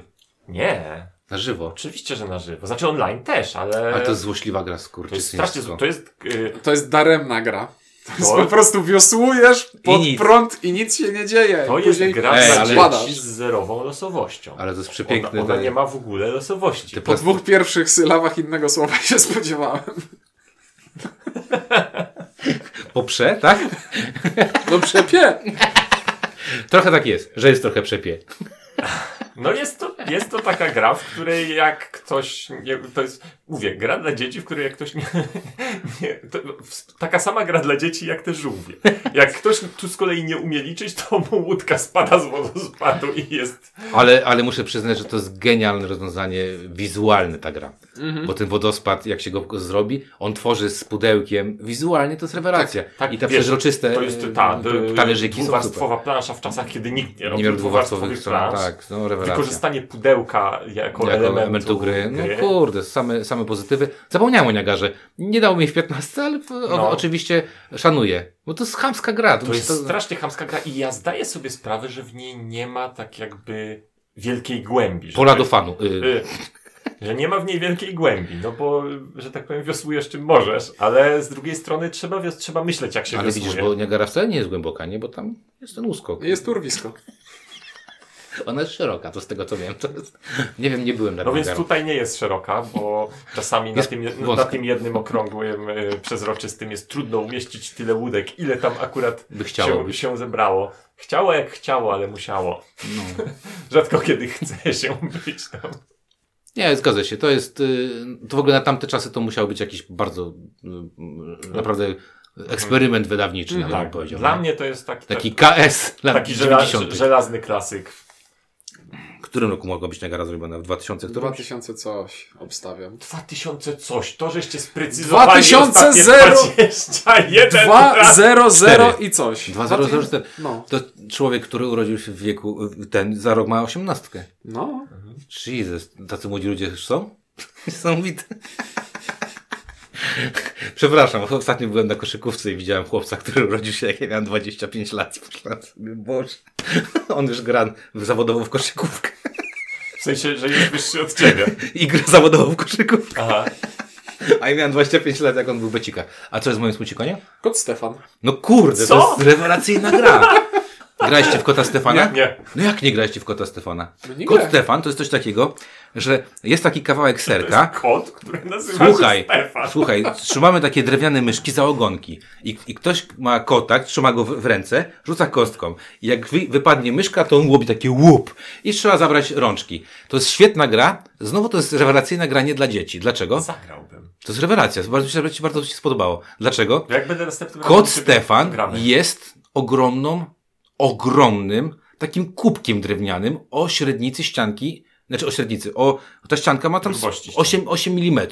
Nie. na żywo. Oczywiście, że na żywo. Znaczy online też, ale... A to jest złośliwa gra z to jest strasznie, to jest... y, To jest daremna gra. To jest To- po prostu wiosłujesz pod nic. prąd i nic się nie dzieje. To I jest później gra Ej, ale- dzieci z zerową losowością. Ale to jest Ona, przepiękne. ona te- nie ma w ogóle losowości. Ty Po dwóch pierwszych sylabach innego słowa się spodziewałem. Po prze, tak? No przepie. Trochę tak jest, że jest trochę przepie. No jest to, jest to taka gra, w której jak ktoś, nie, to jest, mówię, gra dla dzieci, w której jak ktoś nie, nie taka sama gra dla dzieci jak te żółwie. Jak ktoś tu z kolei nie umie liczyć, to mu łódka spada z wodospadu i jest... Ale, ale muszę przyznać, że to jest genialne rozwiązanie wizualne ta gra. Bo ten wodospad, jak się go zrobi, on tworzy z pudełkiem. Wizualnie to jest rewelacja. Tak, I te wiesz, przezroczyste To jest ta, e, d- talerzyki są super. plansza w czasach, kiedy nikt nie Nie robił miał dwuwarstwowych stron. Tak, no rewelacja. Wykorzystanie pudełka jako, jako elementu, elementu gry. No kurde, same, same pozytywy. Zapomniałem o Niagarze. Nie dało mi w 15, ale o, No. oczywiście szanuję. Bo to jest chamska gra. To jest strasznie chamska gra i ja zdaję sobie sprawę, że w niej nie ma tak jakby wielkiej głębi. że Pola to do fanu. Y, y, Że nie ma w niej wielkiej głębi, no bo, że tak powiem, wiosłujesz czym możesz, ale z drugiej strony trzeba, wios- trzeba myśleć, jak się ale wiosłuje. widzisz, bo Niagara wcale nie jest głęboka, nie? Bo tam jest ten uskok. Jest urwisko. Ona jest szeroka, to z tego co wiem. Jest... Nie wiem, nie byłem na No więc tutaj nie jest szeroka, bo czasami na tym, na tym jednym okrągłym, y, przezroczystym jest trudno umieścić tyle łódek, ile tam akurat By się, się zebrało. Chciało jak chciało, ale musiało. No. Rzadko kiedy chce się być tam. Nie, zgadza się. To jest, y, to w ogóle na tamte czasy to musiał być jakiś bardzo, y, naprawdę eksperyment wydawniczy, bym Tak, powiedział. dla nie? mnie to jest taki, Taki KS lat taki żela, 90. żelazny klasyk. W którym roku mogła być Niagara zrobiona? W 2000 którymś? 2000 coś obstawiam. 2000 coś, to żeście sprecyzowali 2000 ostatnie zero- 21 2, raz. 0, 0 Cztery. i coś. 2004. No. To człowiek, który urodził się w wieku, ten za rok ma osiemnastkę. No. Jesus, tacy młodzi ludzie już są? Niesamowite. Przepraszam, ostatnio byłem na koszykówce i widziałem chłopca, który urodził się jak ja miałem 25 lat. Boże, on już gra w zawodową w koszykówkę. W sensie, że jest wyższy od ciebie. I gra zawodową w koszykówkę. Aha. A ja miałem 25 lat, jak on był w becikach. A co jest moim smucikoniem? Kot Stefan. No kurde, Co? to jest rewelacyjna gra. Graliście w Kota Stefana? Nie, nie. No jak nie graliście w Kota Stefana? No Kot. Stefan to jest coś takiego, że jest taki kawałek serka. Kot, który nazywa Słuchaj, się Stefan. słuchaj, trzymamy takie drewniane myszki za ogonki i, i ktoś ma kota, trzyma go w, w ręce, rzuca kostką i jak wy, wypadnie myszka, to on łobi takie łup i trzeba zabrać rączki. To jest świetna gra, znowu to jest rewelacyjna gra nie dla dzieci. Dlaczego? Zagrałbym. To jest rewelacja, bardzo, że ci bardzo się spodobało. Dlaczego? Jak będę następnym Kot Stefan gramy. jest ogromną, ogromnym, takim kubkiem drewnianym o średnicy ścianki, znaczy o średnicy, o, ta ścianka ma tam z Grubości 8, 8 mm.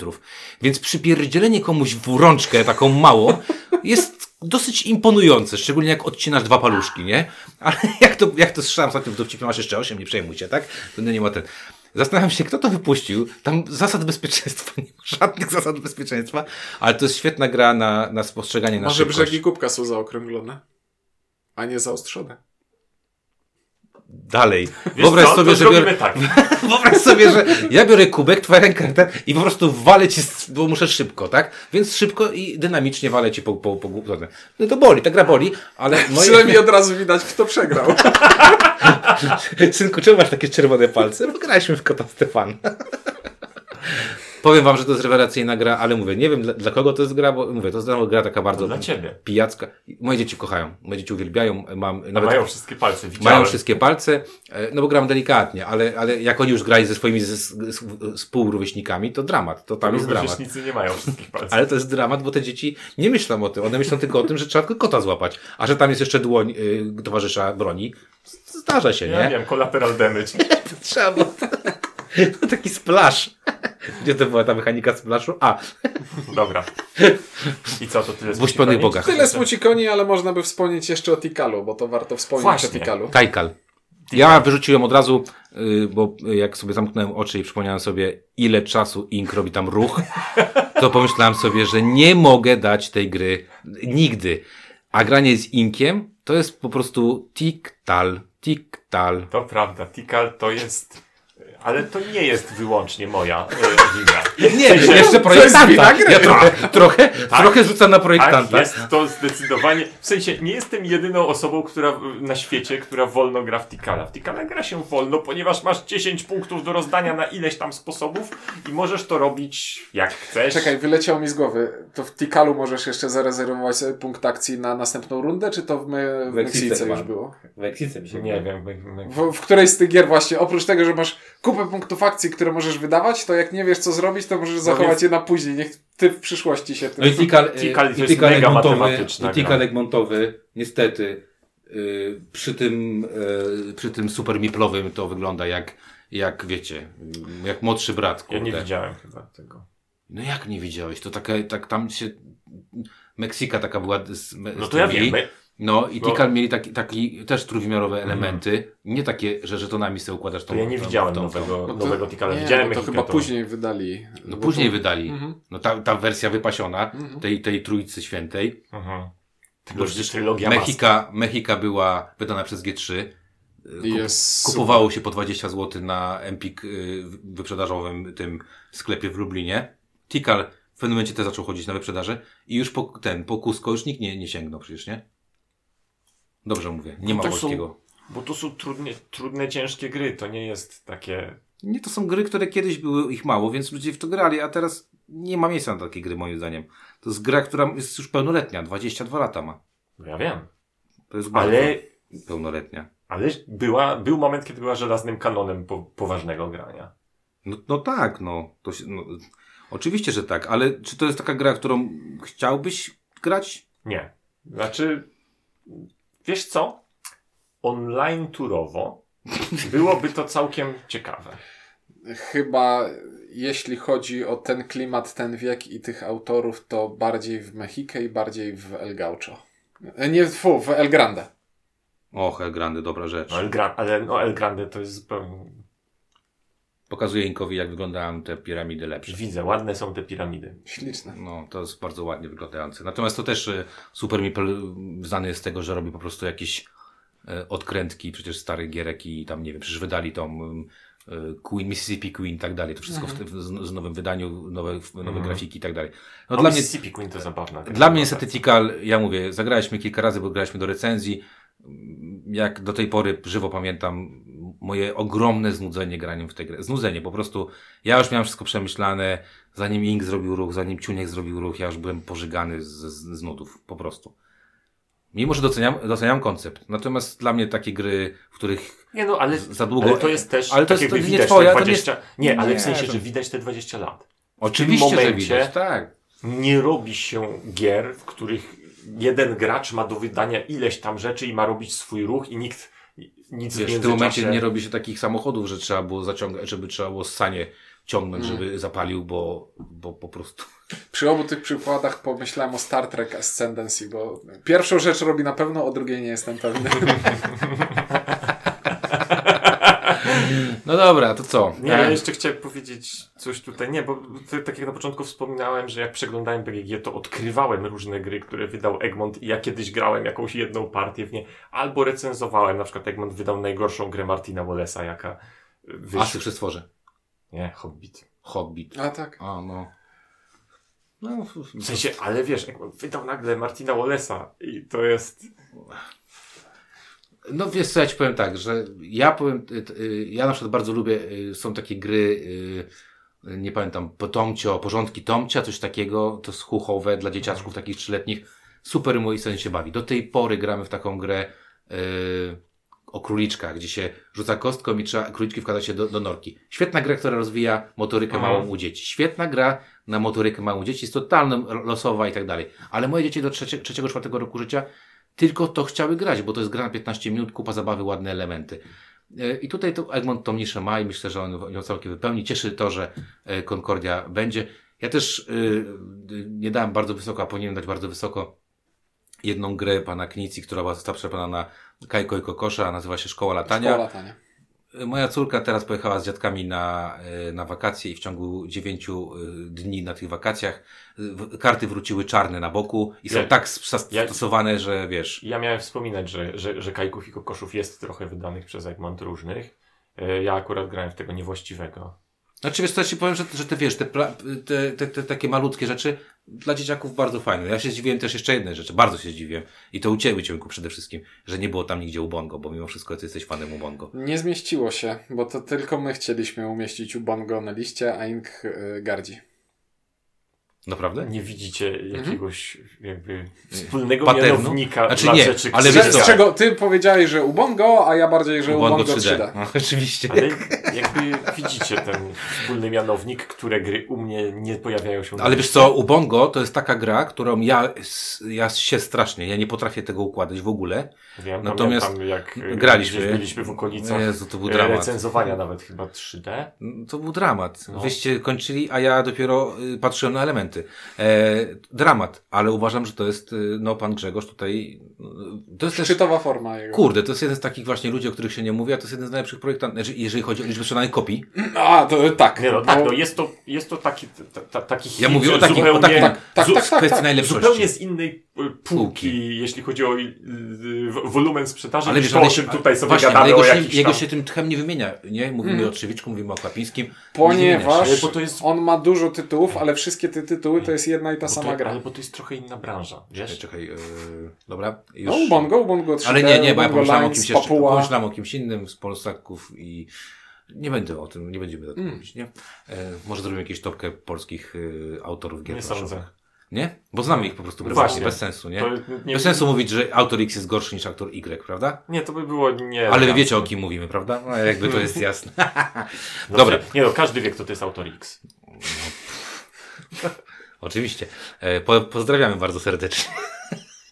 Więc przypierdzielenie komuś w rączkę taką małą jest dosyć imponujące, szczególnie jak odcinasz dwa paluszki, nie? Ale jak to, jak to słyszałem ostatnio w dowcipie, masz jeszcze 8, nie przejmuj się, tak? To nie ma ten. Zastanawiam się, kto to wypuścił. Tam zasad bezpieczeństwa, nie ma żadnych zasad bezpieczeństwa, ale to jest świetna gra na, na spostrzeganie na Może szybkość. brzegi kubka są zaokrąglone, a nie zaostrzone. Dalej. Wiesz Wyobraź co, sobie, to że biorę, tak. wyobraź sobie, że ja biorę kubek, twoja ręka i po prostu walę ci, bo muszę szybko, tak? Więc szybko i dynamicznie walę ci po, po, po. No to boli, ta gra boli, ale moje... Przynajmniej od razu widać, kto przegrał. Synku, czemu masz takie czerwone palce? Bo graliśmy w Kota Stefana. Powiem wam, że to jest rewelacyjna gra, ale mówię, nie wiem dla, dla kogo to jest gra, bo mówię, to jest gra taka bardzo Dla ciebie. pijacka. Moje dzieci kochają, moje dzieci uwielbiają, mam Nawet... Mają wszystkie palce, widziałem. Mają wszystkie palce, e, no bo gram delikatnie, ale, ale jak oni już grali ze swoimi z, z, współrówieśnikami, to dramat, to tam jest dramat. Nie mają wszystkich palców. Ale to jest dramat, bo te dzieci nie myślą o tym, one myślą tylko o tym, że trzeba tylko kota złapać, a że tam jest jeszcze dłoń y, towarzysza broni, zdarza się, Ja nie? wiem, collateral damage. Trzeba było... Taki splash. Gdzie to była ta mechanika splashu? A, Dobra. I co, to tyle W uśpionych bogach. Tyle smucikoni, ale można by wspomnieć jeszcze o Tikalu, bo to warto wspomnieć Właśnie. o Tikalu. Tajkal. Ja wyrzuciłem od razu, y, bo jak sobie zamknąłem oczy i przypomniałem sobie, ile czasu Ink robi tam ruch, to pomyślałem sobie, że nie mogę dać tej gry nigdy. A granie z Inkiem to jest po prostu tik-tal, tik-tal. To prawda, Tikal to jest... Ale to nie jest wyłącznie moja e, wina. Nie, W sensie- jeszcze projektanta. Ja trochę, trochę, trochę rzucam na Tak, projektanta. jest to zdecydowanie. W sensie, nie jestem jedyną osobą, która na świecie, która wolno gra w Tikala. W Tikala gra się wolno, ponieważ masz 10 punktów do rozdania na ileś tam sposobów i możesz to robić jak chcesz. Czekaj, wyleciało mi z głowy. To w Tikalu możesz jeszcze zarezerwować sobie punkt akcji na następną rundę, czy to w, me, w Mexice Mexice już było? W Exice mi Nie wiem. W, w której z tych gier właśnie, oprócz tego, że masz kupę kupę punktów akcji, które możesz wydawać, to jak nie wiesz co zrobić, to możesz zachować więc- je na później. Niech ty w przyszłości się tym... No i Tikal, Tikal to i jest Tikal mega Egmontowy, matematyczna i Tikal gra. Egmontowy, niestety, y, przy tym, y, przy tym super miplowym to wygląda jak, jak wiecie, jak młodszy brat, Ja kurde. nie widziałem chyba tego. No jak nie widziałeś? To taka, tak tam się, Meksyka taka była z, No to ja wiem. No i No. Tikal mieli taki, taki też trójwymiarowe elementy, nie takie, że żetonami sobie układasz tą to ja nie tą- widziałem tą- tą- nowego, No to- nowego Tikala. nie, Widziałem bo to chyba później wydali. No później to- wydali. Mhm. No ta, ta wersja wypasiona, Mhm. tej, tej trójcy świętej. Mhm. Bo Trylogia, trylogia Mexika. Mechika, Mechika była wydana przez G3. I Kup, jest kupowało się po 20 zł na Empik y, wyprzedażowym tym sklepie w Lublinie. Tikal w pewnym momencie też zaczął chodzić na wyprzedaży i już po ten, po Cusco już nikt nie, nie sięgnął przecież, nie? Dobrze mówię, nie ma to są- polskiego. Bo to są trudne, trudne, ciężkie gry. To nie jest takie... Nie, to są gry, które kiedyś były ich mało, więc ludzie w to grali, a teraz nie ma miejsca na takie gry moim zdaniem. To jest gra, która jest już pełnoletnia, 22 lata ma. Ja wiem. To jest bardzo Ale, pełnoletnia. ale była, był moment, kiedy była żelaznym kanonem po, poważnego grania. No, no tak, no. To się, no. Oczywiście, że tak, ale czy to jest taka gra, którą chciałbyś grać? Nie. Znaczy, wiesz co? Online turowo byłoby to całkiem ciekawe. Chyba jeśli chodzi o ten klimat, ten wiek i tych autorów, to bardziej w Mexikę i bardziej w El Gaucho. E, Nie, fu, w El Grande. Och, El Grande, dobra rzecz. No El, Gra- ale no El Grande to jest zupełnie... Pokazuję Inkowi, jak wyglądają te piramidy lepsze. Widzę, ładne są te piramidy. Śliczne. No, to jest bardzo ładnie wyglądające. Natomiast to też e, Super Meeple znany jest z tego, że robi po prostu jakieś e, odkrętki, przecież starych gierek i tam, nie wiem, przecież wydali tą e, Queen, Mississippi Queen i tak dalej. To wszystko w, w, z, nowym wydaniu, nowe, nowe Mhm. grafiki i tak dalej. No, No, dla mnie Mississippi Queen to zabawna. Dla mnie niestety Tikal, ja mówię, zagraliśmy kilka razy, bo graliśmy do recenzji. Jak do tej pory żywo pamiętam moje ogromne znudzenie graniem w tę grę. Znudzenie, po prostu ja już miałem wszystko przemyślane, zanim Ink zrobił ruch, zanim Ciuniek zrobił ruch, ja już byłem pożygany z, z, z nudów, po prostu. Mimo, że doceniam, doceniam koncept. Natomiast dla mnie takie gry, w których Nie no, ale, za długo... ale to jest też ale to jest- to nie widać twoja, te to nie 20... Nie, ale Nie, w sensie, to- że widać te 20 lat. Oczywiście, że momencie- widać, tak. Nie robi się gier, w których jeden gracz ma do wydania ileś tam rzeczy i ma robić swój ruch i nikt nic Wiesz, w w tym momencie nie robi się takich samochodów, że trzeba było zaciągać, żeby trzeba było sanie ciągnąć, Mm. żeby zapalił, bo, bo po prostu. Przy obu tych przykładach pomyślałem o Star Trek Ascendancy, bo pierwszą rzecz robi na pewno, o drugiej nie jestem pewny. No dobra, to co? Nie, ja E, jeszcze chciałem powiedzieć coś tutaj. Nie, bo ty, tak jak na początku wspominałem, że jak przeglądałem BGG, to odkrywałem różne gry, które wydał Egmont i ja kiedyś grałem jakąś jedną partię w nie, albo recenzowałem. Na przykład Egmont wydał najgorszą grę Martina Wallace'a, jaka wyszła. Asy przy stworze. Nie, Hobbit. Hobbit. A tak. A, no. No, W sensie, ale wiesz, Egmont wydał nagle Martina Wallace'a i to jest... no wiesz co, ja ci powiem tak, że ja powiem, y, ja na przykład bardzo lubię, y, są takie gry, y, nie pamiętam, Potomcio, Porządki Tomcia, coś takiego, to jest chuchowe dla dzieciaczków takich trzyletnich. Super mój sen się bawi. Do tej pory gramy w taką grę o króliczkach, gdzie się rzuca kostką i trzeba króliczki wkładać się do, do norki. Świetna gra, która rozwija motorykę Mhm. małą u dzieci. Świetna gra na motorykę małą u dzieci, jest totalnie losowa i tak dalej. Ale moje dzieci do trzecie, trzeciego, czwartego roku życia tylko to chciały grać, bo to jest gra na 15 minut, kupa zabawy, ładne elementy. E, I tutaj to Egmont tą niszę ma i myślę, że on ją całkiem wypełni. Cieszy to, że e, Concordia będzie. Ja też y, nie dałem bardzo wysoko, a powinienem dać bardzo wysoko jedną grę pana Knici, która została przeprowadzona na Kajko i Kokosza, nazywa się Szkoła Latania. Szkoła latania. Moja córka teraz pojechała z dziadkami na, e, na wakacje i w ciągu dziewięciu e, dni na tych wakacjach karty wróciły czarne na boku i są Ja- tak zastosowane, że wiesz. Ja miałem wspominać, że, że, że kajków i kokoszów jest trochę wydanych przez Egmont różnych. E, Ja akurat grałem w tego niewłaściwego. Znaczy wiesz ja ci powiem, że, że te wiesz, te, te, te, te takie malutkie rzeczy dla dzieciaków bardzo fajne. Ja się zdziwiłem też jeszcze jednej rzeczy, bardzo się zdziwiłem. I to u Ciebie, Ciemku, przede wszystkim, że nie było tam nigdzie Ubongo, bo mimo wszystko Ty jesteś fanem Ubongo. Nie zmieściło się, bo to tylko my chcieliśmy umieścić u Bongo na liście, a Ink y, gardzi. Naprawdę? Nie widzicie Mhm. jakiegoś jakby wspólnego Paternu? mianownika Znaczy dla nie, rzeczy, ale wiesz Z co? czego ty powiedziałeś, że Ubongo, a ja bardziej, że Ubongo Ubongo 3D. 3D. No, Oczywiście. Ale jakby widzicie ten wspólny mianownik, które gry u mnie nie pojawiają się na Ale wiesz co, Ubongo to jest taka gra, którą ja, ja się strasznie, ja nie potrafię tego układać w ogóle. Wiem, Natomiast pamiętam, jak e, graliśmy. byliśmy w okolicach Jezu, to był e, dramat. recenzowania nawet chyba 3D. To był dramat. No. Wyście kończyli, a ja dopiero y, patrzyłem na elementy. E, dramat, ale uważam, że to jest, y, no pan Grzegorz tutaj, y, to jest też, Szczytowa forma jego. kurde, to jest jeden z takich właśnie ludzi, o których się nie mówi, a to jest jeden z najlepszych projektantów, znaczy, jeżeli chodzi o liczbę sprzedanych kopii. A, to tak. Nie no, tak, no jest to, jest to taki, ta, ta, taki Ja hit, mówię że o takim, o zupełnie, takim tak, tak, tak, tak, kwestii tak. najlepszości. zupełnie z innej e, półki, jeśli chodzi o wolumen sprzedaży, Ale wiesz, to, ale o się, czym tutaj sobie właśnie, ale gadamy jego, o się, jakichś jego się tym tchem nie wymienia, nie? Mówimy Mm. o Trzewiczku, mówimy o Klapińskim. Nie Ponieważ Ale bo to jest- on ma dużo tytułów, ale wszystkie te tytuły to jest jedna i ta bo sama to, gra. Ale bo to jest trochę inna branża, wiesz? czekaj, yy, dobra. Już. No, Ubongo, Ubongo 3D, Ale nie, nie, bo ja pomyślałem o kimś jeszcze, pomyślałem o kimś innym z Polsaków i nie będę o tym, nie będziemy o tym Mm. mówić, nie? E, może zrobimy jakąś topkę polskich y, autorów gier Nie sądzę. Nie? Bo znamy ich po prostu bez, Właśnie. bez sensu, nie? To nie, Bez sensu mówić, że autor X jest gorszy niż autor Y, prawda? nie, to by było nie... Ale wy wiecie o kim mówimy, prawda? No, jakby to jest jasne. No, Dobra. Nie no, każdy wie, kto to jest autor X. Oczywiście. E, po, pozdrawiamy bardzo serdecznie.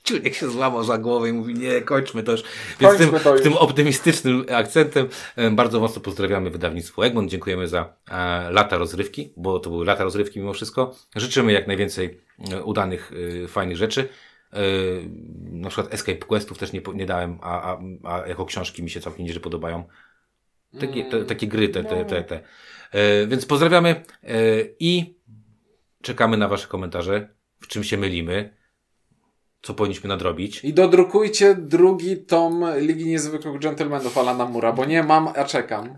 Człowiek się złamał za głowę i mówi, nie, kończmy to już. Więc Kończmy tym, już. tym optymistycznym akcentem e, bardzo mocno pozdrawiamy wydawnictwo Egmont. Dziękujemy za e, lata rozrywki, bo to były lata rozrywki mimo wszystko. Życzymy jak najwięcej e, udanych, e, fajnych rzeczy. Na przykład Escape Questów też nie, nie dałem, a, a, a jako książki mi się całkiem nieźle podobają. Takie, te, takie gry, te, te, te, te. E, więc pozdrawiamy i czekamy na Wasze komentarze, w czym się mylimy, co powinniśmy nadrobić. I dodrukujcie drugi tom Ligi Niezwykłych Gentlemanów Alana Mura, bo nie mam, a czekam.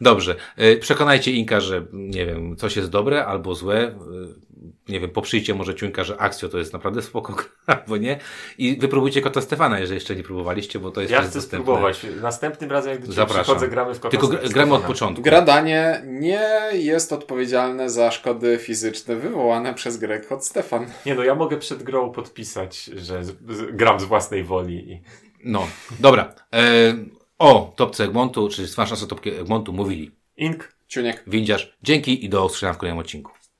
Dobrze. E, Przekonajcie Inka, że nie wiem, coś jest dobre albo złe. Nie wiem, poprzyjcie może Ciuńka, że Akcjo to jest naprawdę spoko, albo nie. I wypróbujcie Kota Stefana, jeżeli jeszcze nie próbowaliście, bo to jest Ja chcę dostępne. spróbować. Następnym razem, jak do przychodzę, gramy w kota Tylko gramy od początku. Gradanie nie jest odpowiedzialne za szkody fizyczne wywołane przez grę Hot Stefan. Nie no, ja mogę przed grą podpisać, że z, z, gram z własnej woli. I... No, dobra. E, o topce Egmontu, czy z Fasza topki Egmontu mówili Ink Ciuniek. Windziarz. Dzięki i do usłyszenia w kolejnym odcinku.